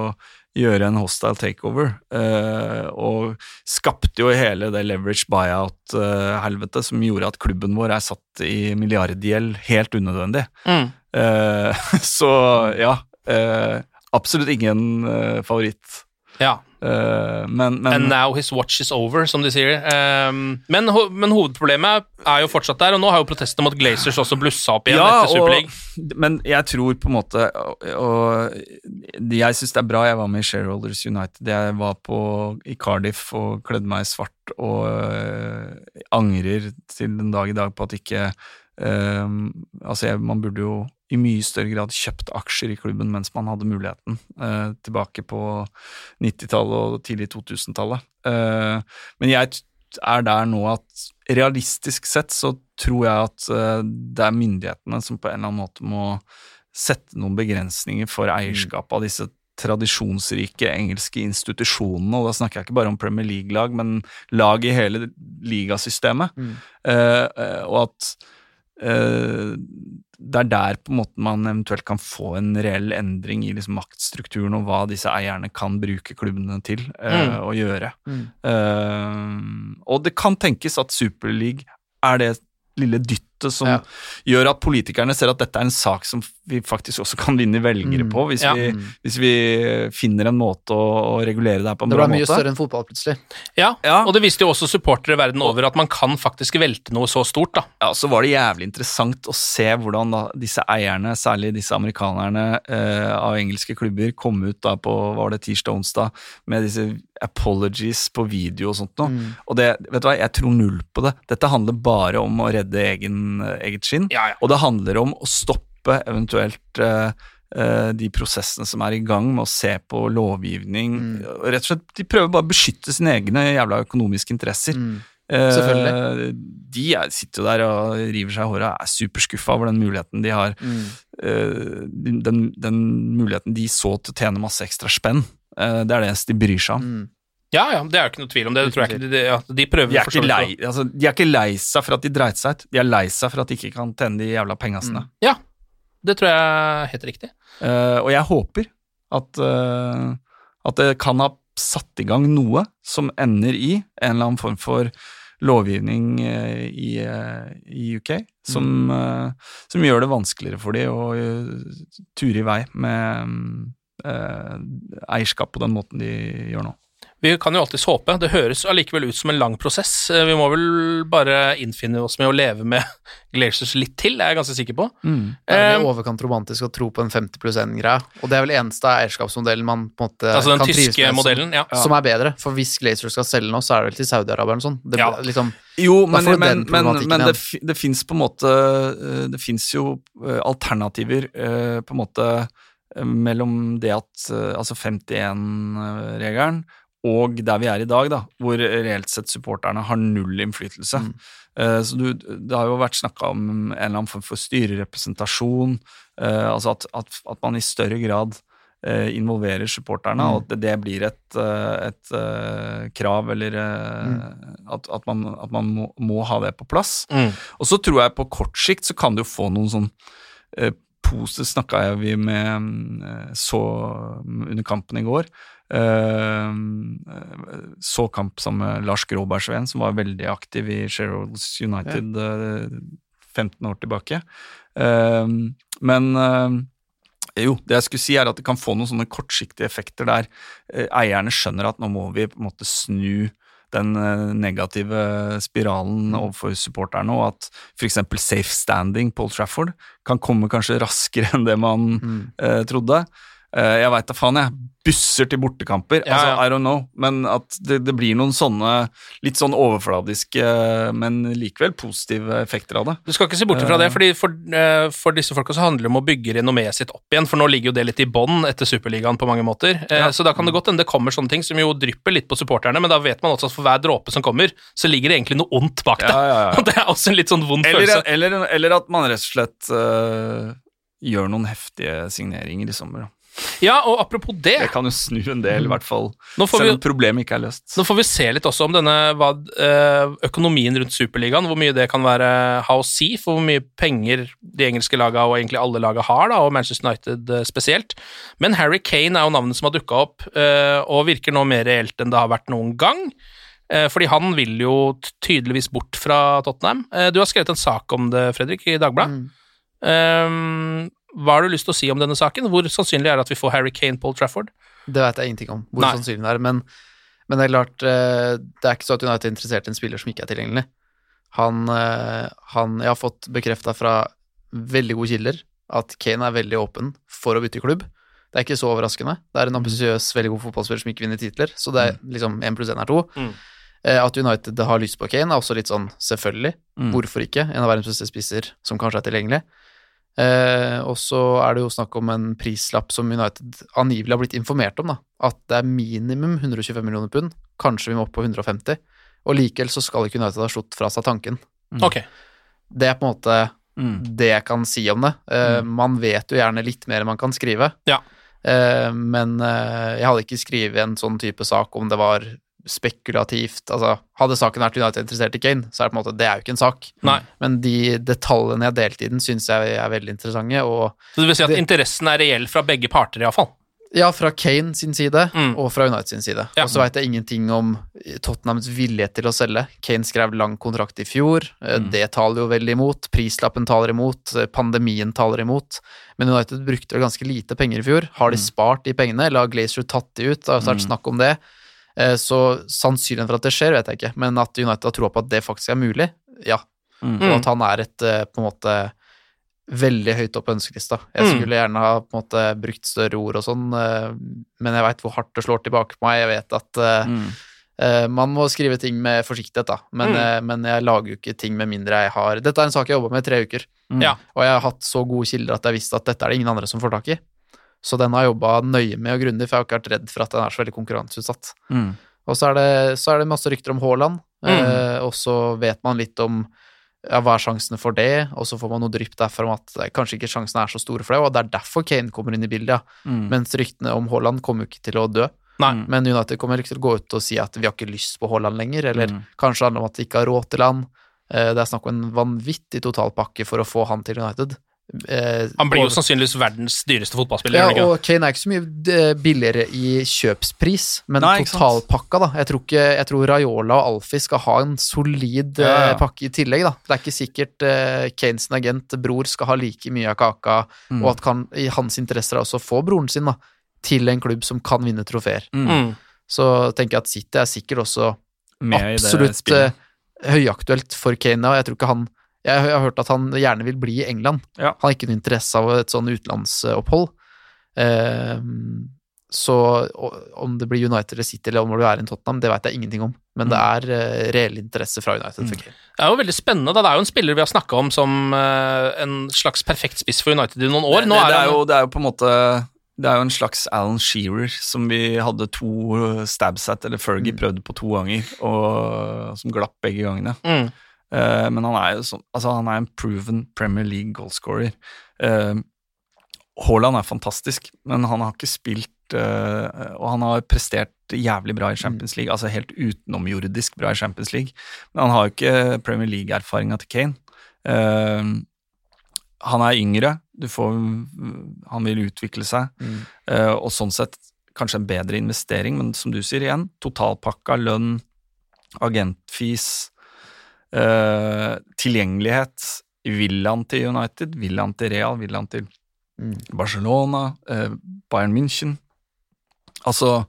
gjøre en hostile takeover, eh, og skapte jo hele det leverage buyout-helvete som gjorde at klubben vår er satt i milliardgjeld helt unødvendig. Mm. Eh, så ja, eh, absolutt ingen eh, favoritt. Ja. Eh, men, men And now his watch is over, som de sier. Um, men, ho men hovedproblemet er jo fortsatt der, og nå har jo protestene mot Glazers også blussa opp igjen etter Superleague. men jeg tror på en måte Og, og jeg syns det er bra jeg var med i Shareholders United. Jeg var på, i Cardiff og kledde meg i svart og øh, angrer til den dag i dag på at ikke øh, Altså, jeg, man burde jo i mye større grad kjøpt aksjer i klubben mens man hadde muligheten, eh, tilbake på 90-tallet og tidlig 2000-tallet. Eh, men jeg er der nå at realistisk sett så tror jeg at eh, det er myndighetene som på en eller annen måte må sette noen begrensninger for eierskap av disse tradisjonsrike engelske institusjonene, og da snakker jeg ikke bare om Premier League-lag, men lag i hele ligasystemet. Mm. Eh, eh, og at eh, det er der på en måte man eventuelt kan få en reell endring i liksom maktstrukturen og hva disse eierne kan bruke klubbene til uh, Mm. å gjøre. Mm. Uh, og det kan tenkes at Superleague er det lille dyttet som Ja. gjør at politikerne ser at dette er en sak som vi faktisk også kan vinne velgere Mm. på, hvis, Ja. vi, hvis vi finner en måte å, å regulere det her på en Det bra ble mye måte. større enn fotball, plutselig. Ja, Ja. og det viste jo også supportere verden over at man kan faktisk velte noe så stort, da. Ja, så var det jævlig interessant å se hvordan da disse eierne, særlig disse amerikanerne eh, av engelske klubber, kom ut da på var det tirsdag-onsdag med disse apologies på video og sånt noe. Mm. Og det, vet du hva, jeg tror null på det. Dette handler bare om å redde egen, eget skinn. Ja, ja. Og det handler om å stoppe eventuelt uh, eh, de prosessene som er i gang med å se på lovgivning. Mm. Rett og slett, De prøver bare å beskytte sine egne jævla økonomiske interesser. Mm. Selvfølgelig. Selvfølgelig. De er, sitter jo der og river seg i håret og er superskuffa over den muligheten de har. Mm. eh, den, den muligheten de så til å tjene masse ekstra spenn. Eh, det er det de bryr seg om. Mm. Ja, ja, det er jo ikke noe tvil om det. det tror jeg ikke, de, ja, de prøver De er, ikke lei, altså, de er ikke lei seg for at de dreit seg ut, de er lei seg for at de ikke kan tjene de jævla penga sine. Ja, det tror jeg er helt riktig. Uh, og jeg håper at, uh, at det kan ha satt i gang noe som ender i en eller annen form for lovgivning eh, i, i UK, som, eh, som gjør det vanskeligere for de å ture i vei med mm, eh, eierskap på den måten de gjør nå. Vi kan jo alltids håpe. Det høres allikevel ut som en lang prosess. Eh, Vi må vel bare innfinne oss med å leve med Glaciers litt til, er jeg ganske sikker på. Det er Eh, vel i overkant romantisk å tro på en 50 pluss 1-greie, og det er vel eneste eierskapsmodellen man på en måte altså den kan trives tyske med modellen, ja. som, er bedre. For hvis Glacier skal selge nå, så er det vel til Saudi-Arabia eller noe sånt. Det, Ja. liksom, Jo, men, men, men, men det, det fins på en måte eh, Det fins jo eh, alternativer eh, på en måte eh, mellom det at eh, Altså 51-regelen og der vi er i dag, da, hvor reelt sett supporterne har null innflytelse. Mm. Uh, Så du, det har jo vært snakka om en eller annen form for styrerepresentasjon, uh, altså at, at, at man i større grad uh, involverer supporterne, og at det blir et, et krav, eller mm. at, at man, at man må, må ha det på plass. Mm. Og så tror jeg på kort sikt så kan du få noen sånn pose snakka vi med eh, så under kampen i går. Eh, så kamp sammen med Lars Gråbergsveen, som var veldig aktiv i Sherrolds United eh, 15 år tilbake. Eh, men eh, jo, det jeg skulle si er at det kan få noen sånne kortsiktige effekter der eh, eierne skjønner at nå må vi på en måte snu den eh, negative spiralen overfor supporterne, og at f.eks. safe standing Paul Trafford kan komme kanskje raskere enn det man eh, trodde. Eh, jeg veit da faen, jeg. Busser til bortekamper. Ja, altså. I don't know. Men at det, det blir noen sånne litt sånn overfladiske, men likevel positive effekter av det. Du skal ikke se bort fra det, fordi for, eh, for disse folka så handler det om å bygge renommeet sitt opp igjen, for nå ligger jo det litt i bånn etter Superligaen på mange måter. Ja. Så da kan det godt hende det kommer sånne ting som jo drypper litt på supporterne, men da vet man også at for hver dråpe som kommer, så ligger det egentlig noe ondt bak det. Og det er også en litt sånn vond Eller, følelse. eller, eller at man rett og slett eh, gjør noen heftige signeringer i sommer. da. Ja, og apropos det, Det kan jo snu en del, i hvert fall. Selv om problemet ikke er løst. Nå får vi se litt også om denne hva, eh, økonomien rundt Superligaen, hvor mye det kan være, ha å si for hvor mye penger de engelske lagene og egentlig alle lagene har, da, og Manchester United eh, spesielt. Men Harry Kane er jo navnet som har dukka opp, eh, og virker nå mer reelt enn det har vært noen gang. Eh, Fordi han vil jo tydeligvis bort fra Tottenham. Du har skrevet en sak om det, Fredrik, i Dagbladet. Um, hva har du lyst til å si om denne saken? Hvor sannsynlig er det at vi får Harry Kane på Trafford? Det vet jeg ingenting om, hvor Nei. sannsynlig det er. Men, men det er klart, eh, det er ikke så at United er interessert i en spiller som ikke er tilgjengelig. Han, eh, han Jeg har fått bekrefta fra veldig gode kilder at Kane er veldig åpen for å bytte klubb. Det er ikke så overraskende. Det er en ambisiøs, veldig god fotballspiller som ikke vinner titler, så det er liksom én pluss én er to. Mm. Eh, At United har lyst på Kane, er også litt sånn selvfølgelig. Mm. Hvorfor ikke? En av verdens beste spisser som kanskje er tilgjengelig. Eh, og så er det jo snakk om en prislapp som United angivelig har blitt informert om, da. At det er minimum 125 millioner pund, kanskje vi må opp på 150. Og likevel så skal ikke United ha slått fra seg tanken. Ok. Det er på en måte Mm. det jeg kan si om det. Eh, Man vet jo gjerne litt mer enn man kan skrive. Ja. Eh, men eh, jeg hadde ikke skrevet en sånn type sak om det var spekulativt Altså, hadde saken vært United interessert i Kane, så er det på en måte Det er jo ikke en sak. Nei. Men de detaljene jeg delte i den, syns jeg er veldig interessante, Så det vil si at Det- interessen er reell fra begge parter, iallfall. Ja, fra Kane sin side, Mm. og fra United sin side. Ja. Og så veit jeg ingenting om Tottenhams vilje til å selge. Kane skrev lang kontrakt i fjor, eh, Mm. det taler jo veldig imot. Prislappen taler imot, eh, pandemien taler imot. Men United brukte vel ganske lite penger i fjor. Har de Mm. spart de pengene, eller har Glazer tatt de ut? Det har vært snakk om det. Eh, Så sannsynligheten for at det skjer, vet jeg ikke. Men at United har troa på at det faktisk er mulig, ja. Mm. Og at han er et eh, på en måte veldig høyt opp på ønskelista. Jeg Mm. skulle gjerne ha på en måte brukt større ord og sånn, eh, men jeg veit hvor hardt det slår tilbake på meg. Jeg vet at eh, Mm. man må skrive ting med forsiktighet, da. Men, Mm. men jeg lager jo ikke ting med mindre jeg har Dette er en sak jeg har jobba med i tre uker, Mm. Ja. og jeg har hatt så gode kilder at jeg visste at dette er det ingen andre som får tak i. Så den har jeg jobba nøye med og grundig, for jeg har ikke vært redd for at den er så veldig konkurranseutsatt. Mm. Og så er det, så er det masse rykter om Haaland, eh, og så vet man litt om ja, hva er sjansene for det, og så får man noe drypp derfra om at eh, kanskje ikke sjansene er så store for det, og det er derfor Kane kommer inn i bildet, ja. Mm. Mens ryktene om Haaland kommer jo ikke til å dø. Nei. Men United kommer ikke til å gå ut og si at vi har ikke lyst på Haaland lenger, eller Mm. kanskje det handler om at de ikke har råd til han. Eh, Det er snakk om en vanvittig totalpakke for å få han til United. Eh, Han blir jo og- sannsynligvis verdens dyreste fotballspiller. ja, og Kane er ikke så mye eh, billigere i kjøpspris, men Nei, totalpakka, da. Jeg tror, ikke, jeg tror Raiola og Alfie skal ha en solid Ja, ja. eh, pakke i tillegg, da. Det er ikke sikkert eh, Kanes agent, bror, skal ha like mye av kaka, Mm. og at kan, i hans interesser er også å få broren sin da, til en klubb som kan vinne trofeer. Mm. Mm. Så tenker jeg at City er sikkert også Med absolutt eh, høyaktuelt for Kane, og jeg tror ikke han jeg har hørt at han gjerne vil bli i England. Ja. Han har ikke noe interesse av et sånn utenlandsopphold. Eh, så om det blir United eller City eller om det er en Tottenham, det vet jeg ingenting om. Men det er eh, reell interesse fra United Mm. Det er jo veldig spennende. da. Det er jo en spiller vi har snakka om som eh, en slags perfekt spiss for United i noen år. Det, er det, er jo, det er jo på en måte Det er jo en slags Alan Shearer som vi hadde to stabs at, eller Fergie prøvde på to ganger, og som glapp begge gangene. mm. Eh, men han er jo så, Altså, han er en proven Premier League goalscorer. Uh, Haaland er fantastisk, men han har ikke spilt eh, Og han har prestert jævlig bra i Champions League, altså helt utenomjordisk bra i Champions League. Men han har jo ikke Premier League-erfaringa til Kane. Uh, han er yngre, du får, han vil utvikle seg, eh, og sånn sett kanskje en bedre investering, men som du sier igjen, totalpakka, lønn, agentfis, eh, tilgjengelighet. Vil han til United? Vil han til Real? Vil han til Mm. Barcelona? eh, Bayern München? Altså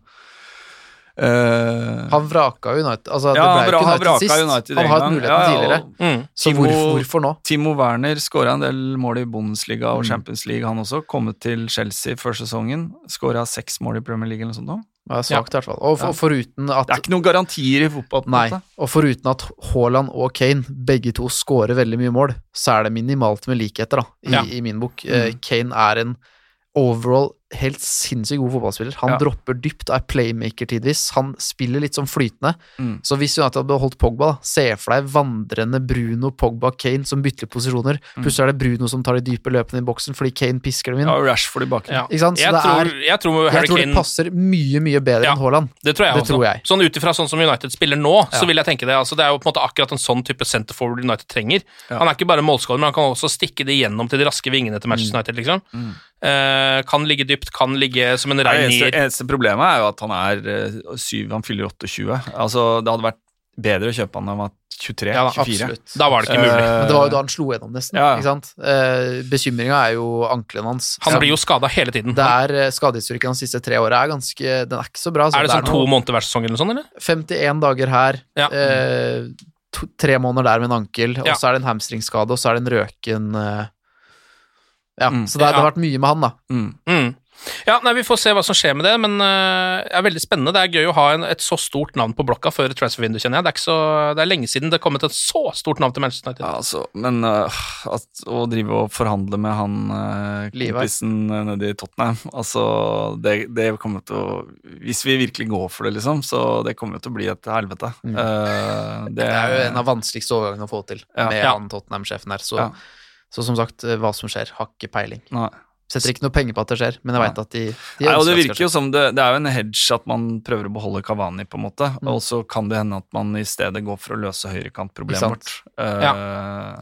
eh, Han vraka United. Altså, Ja, det han ikke han United vraka sist. United han har hatt muligheten Ja, ja, tidligere. og- Mm. Så Timo- hvorfor nå? Timo Werner skåra en del mål i Bundesliga og Mm. Champions League, han også. Kommet til Chelsea før sesongen. Skåra seks mål i Premier League eller noe sånt. nå. Ja, svakt i hvert fall. Og, for, Ja. foruten at Det er ikke noen garantier i fotball. Nei, og foruten at Haaland og Kane begge to scorer veldig mye mål, så er det minimalt med likheter, da, i, Ja. i min bok. Mm. Kane er en overall helt sinnssykt god fotballspiller. Han Ja. dropper dypt, er playmaker tidvis. Han spiller litt sånn flytende. Mm. Så hvis United hadde beholdt Pogba, da, se for deg vandrende Bruno, Pogba, Kane som bytter posisjoner. Plutselig er det Bruno som tar de dype løpene i boksen fordi Kane pisker dem inn. Ja, Rashford i bakgrunnen. Ja. Ikke sant? Så Jeg, det tror, er- jeg tror Jeg tror det passer mye, mye bedre Ja. enn Haaland. Det tror jeg Det også. tror jeg. Sånn ut ifra sånn som United spiller nå, så vil jeg tenke det. Altså, det er jo på en måte akkurat en sånn type center forward United trenger. Ja. Han er ikke bare målskårer, men han kan også stikke det gjennom til de raske vingene til Manchester United, liksom. Eh, kan ligge dypt, kan ligge som en Det eneste, eneste problemet er jo at han er eh, syv, han fyller 28. Altså, det hadde vært bedre å kjøpe han da han var 23-24. Ja, da, absolutt. Da var det ikke mulig. Men det var jo da han slo gjennom, nesten. Ja. Ikke sant? Eh, Bekymringa er jo ankelen hans. Han blir jo skada hele tiden. det er eh, Skadehistorikken hans de siste tre åra er ganske Den er ikke så bra. så er det sånn to måneder hver sesong eller noe sånt, eller? 51 dager her, Ja. eh, to, tre måneder der med en ankel, og Ja. så er det en hamstringskade, og så er det en røken eh, Ja, Mm. så det, det har vært mye med han, da. Mm. Mm. Ja, nei, Vi får se hva som skjer med det, men uh, det er veldig spennende. Det er gøy å ha en, et så stort navn på blokka før transfer vindu, kjenner jeg. Det er, ikke så, det er lenge siden det er kommet et så stort navn til Manchester United. Ja, altså, men uh, at, å drive og forhandle med han uh, kompisen nede i Tottenham Altså, det, det kommer til å Hvis vi virkelig går for det, liksom, så det kommer til å bli et helvete. Mm. Eh, Det er jo en av vanskeligste overgangene å få til Ja. med Ja. han Tottenham-sjefen her. Så, Ja. så som sagt, hva som skjer, har ikke peiling. Nei. Setter ikke noe penger på at det skjer, men jeg veit at de, de Nei, og det virker jo som det, det er jo en hedge at man prøver å beholde Kavani, på en måte. Mm. Og så kan det hende at man i stedet går for å løse høyrekantproblemet vårt. Eh,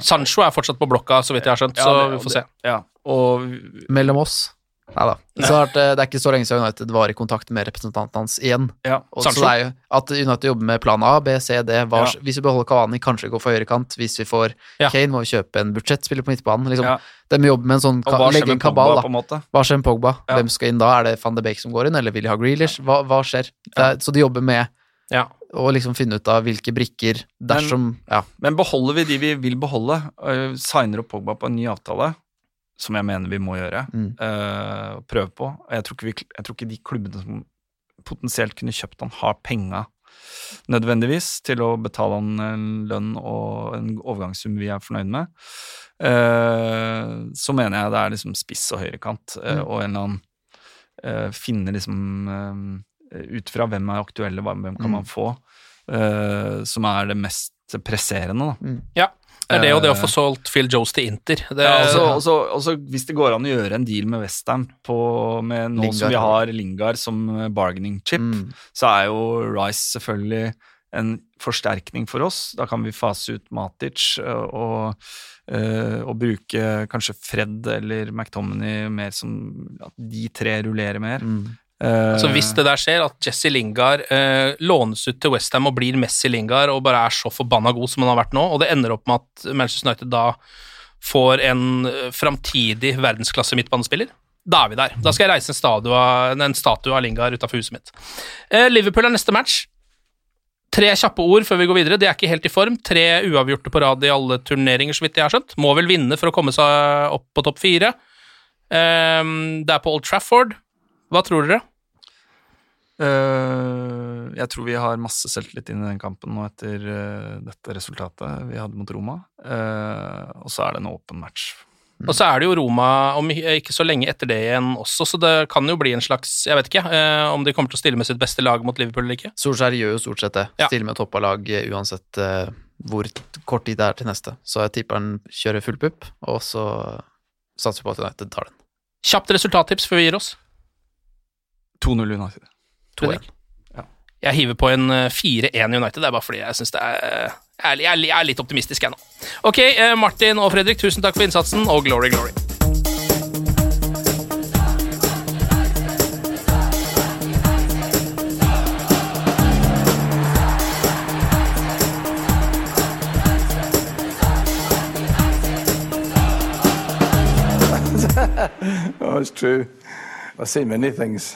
Sancho er fortsatt på blokka, så vidt jeg har skjønt, ja, så vi får se. Ja, og. Mellom oss. Nei da. Så eh, det er ikke så lenge siden United var i kontakt med representanten hans igjen. ja, Og så er jo at United jobber med plan A, B, C, D. Hva, Ja. Hvis vi beholder Kavani, kanskje gå for høyrekant. Hvis vi får Ja. Kane, må vi kjøpe en budsjettspiller på midtbanen. Liksom. Ja. De jobber med en sånn og hva legge en kabal. Pogba, da. Hva skjer med Pogba? Hvem skal inn da? Er det van de Beek som går inn, eller vil de ha Grealish? Hva, hva skjer? Er, så de jobber med Ja. å liksom finne ut av hvilke brikker dersom Ja. Men beholder vi de vi vil beholde, signer opp Pogba på en ny avtale, som jeg mener vi må gjøre, Mm. Uh, og prøve på og jeg tror, vi, jeg tror ikke de klubbene som potensielt kunne kjøpt han, har penga nødvendigvis til å betale han en lønn og en overgangssum vi er fornøyd med. Uh, så mener jeg det er liksom spiss og høyrekant, uh, Mm. og en eller annen eh, Finne liksom ut fra hvem er aktuelle, hvem kan Mm. man få, eh, som er det mest presserende, da. Ja. Det er det og det å Eh, få solgt Phil Jones til Inter. Det, ja, altså, også, også, hvis det går an å gjøre en deal med Westham med nå som vi har Lingard som eh, bargaining chip, Mm. så er jo Rice selvfølgelig en forsterkning for oss. Da kan vi fase ut Matic eh, og, eh, og bruke kanskje Fred eller McTominay mer som At de tre rullerer mer. Mm. Eh, Så hvis det der skjer, at Jesse Lingard eh, lånes ut til Westham og blir Messi Lingard og bare er så forbanna god som han har vært nå, og det ender opp med at Manchester United da får en eh, framtidig verdensklasse midtbanespiller, da er vi der. Da skal jeg reise en statue en statue av Lingard utafor huset mitt. Eh, Liverpool er neste match. Tre kjappe ord før vi går videre. De er ikke helt i form. Tre uavgjorte på rad i alle turneringer, så vidt jeg har skjønt. Må vel vinne for å komme seg opp på topp fire. Eh, det er på Old Trafford. Hva tror dere? Eh, jeg tror vi har masse selvtillit inn i den kampen nå etter eh, dette resultatet vi hadde mot Roma. Eh, og så er det en åpen match. Og så er det jo Roma om ikke så lenge etter det igjen også, så det kan jo bli en slags Jeg vet ikke om de kommer til å stille med sitt beste lag mot Liverpool eller ikke. Solskjær gjør jo stort sett det. Ja. Stiller med toppa lag uansett hvor kort tid det er til neste. Så jeg tipper han kjører full pupp, og så satser vi på at United tar den. Kjapt resultattips før vi gir oss. 2-0 United. 2-1. Jeg hiver på en eh, 4-1 United, det er bare fordi jeg syns det er eh, jeg er, jeg er jeg er litt optimistisk, jeg nå. Ok, eh, Martin og Fredrik, tusen takk for innsatsen, og glory, glory. Oh, it's true. I've seen many things.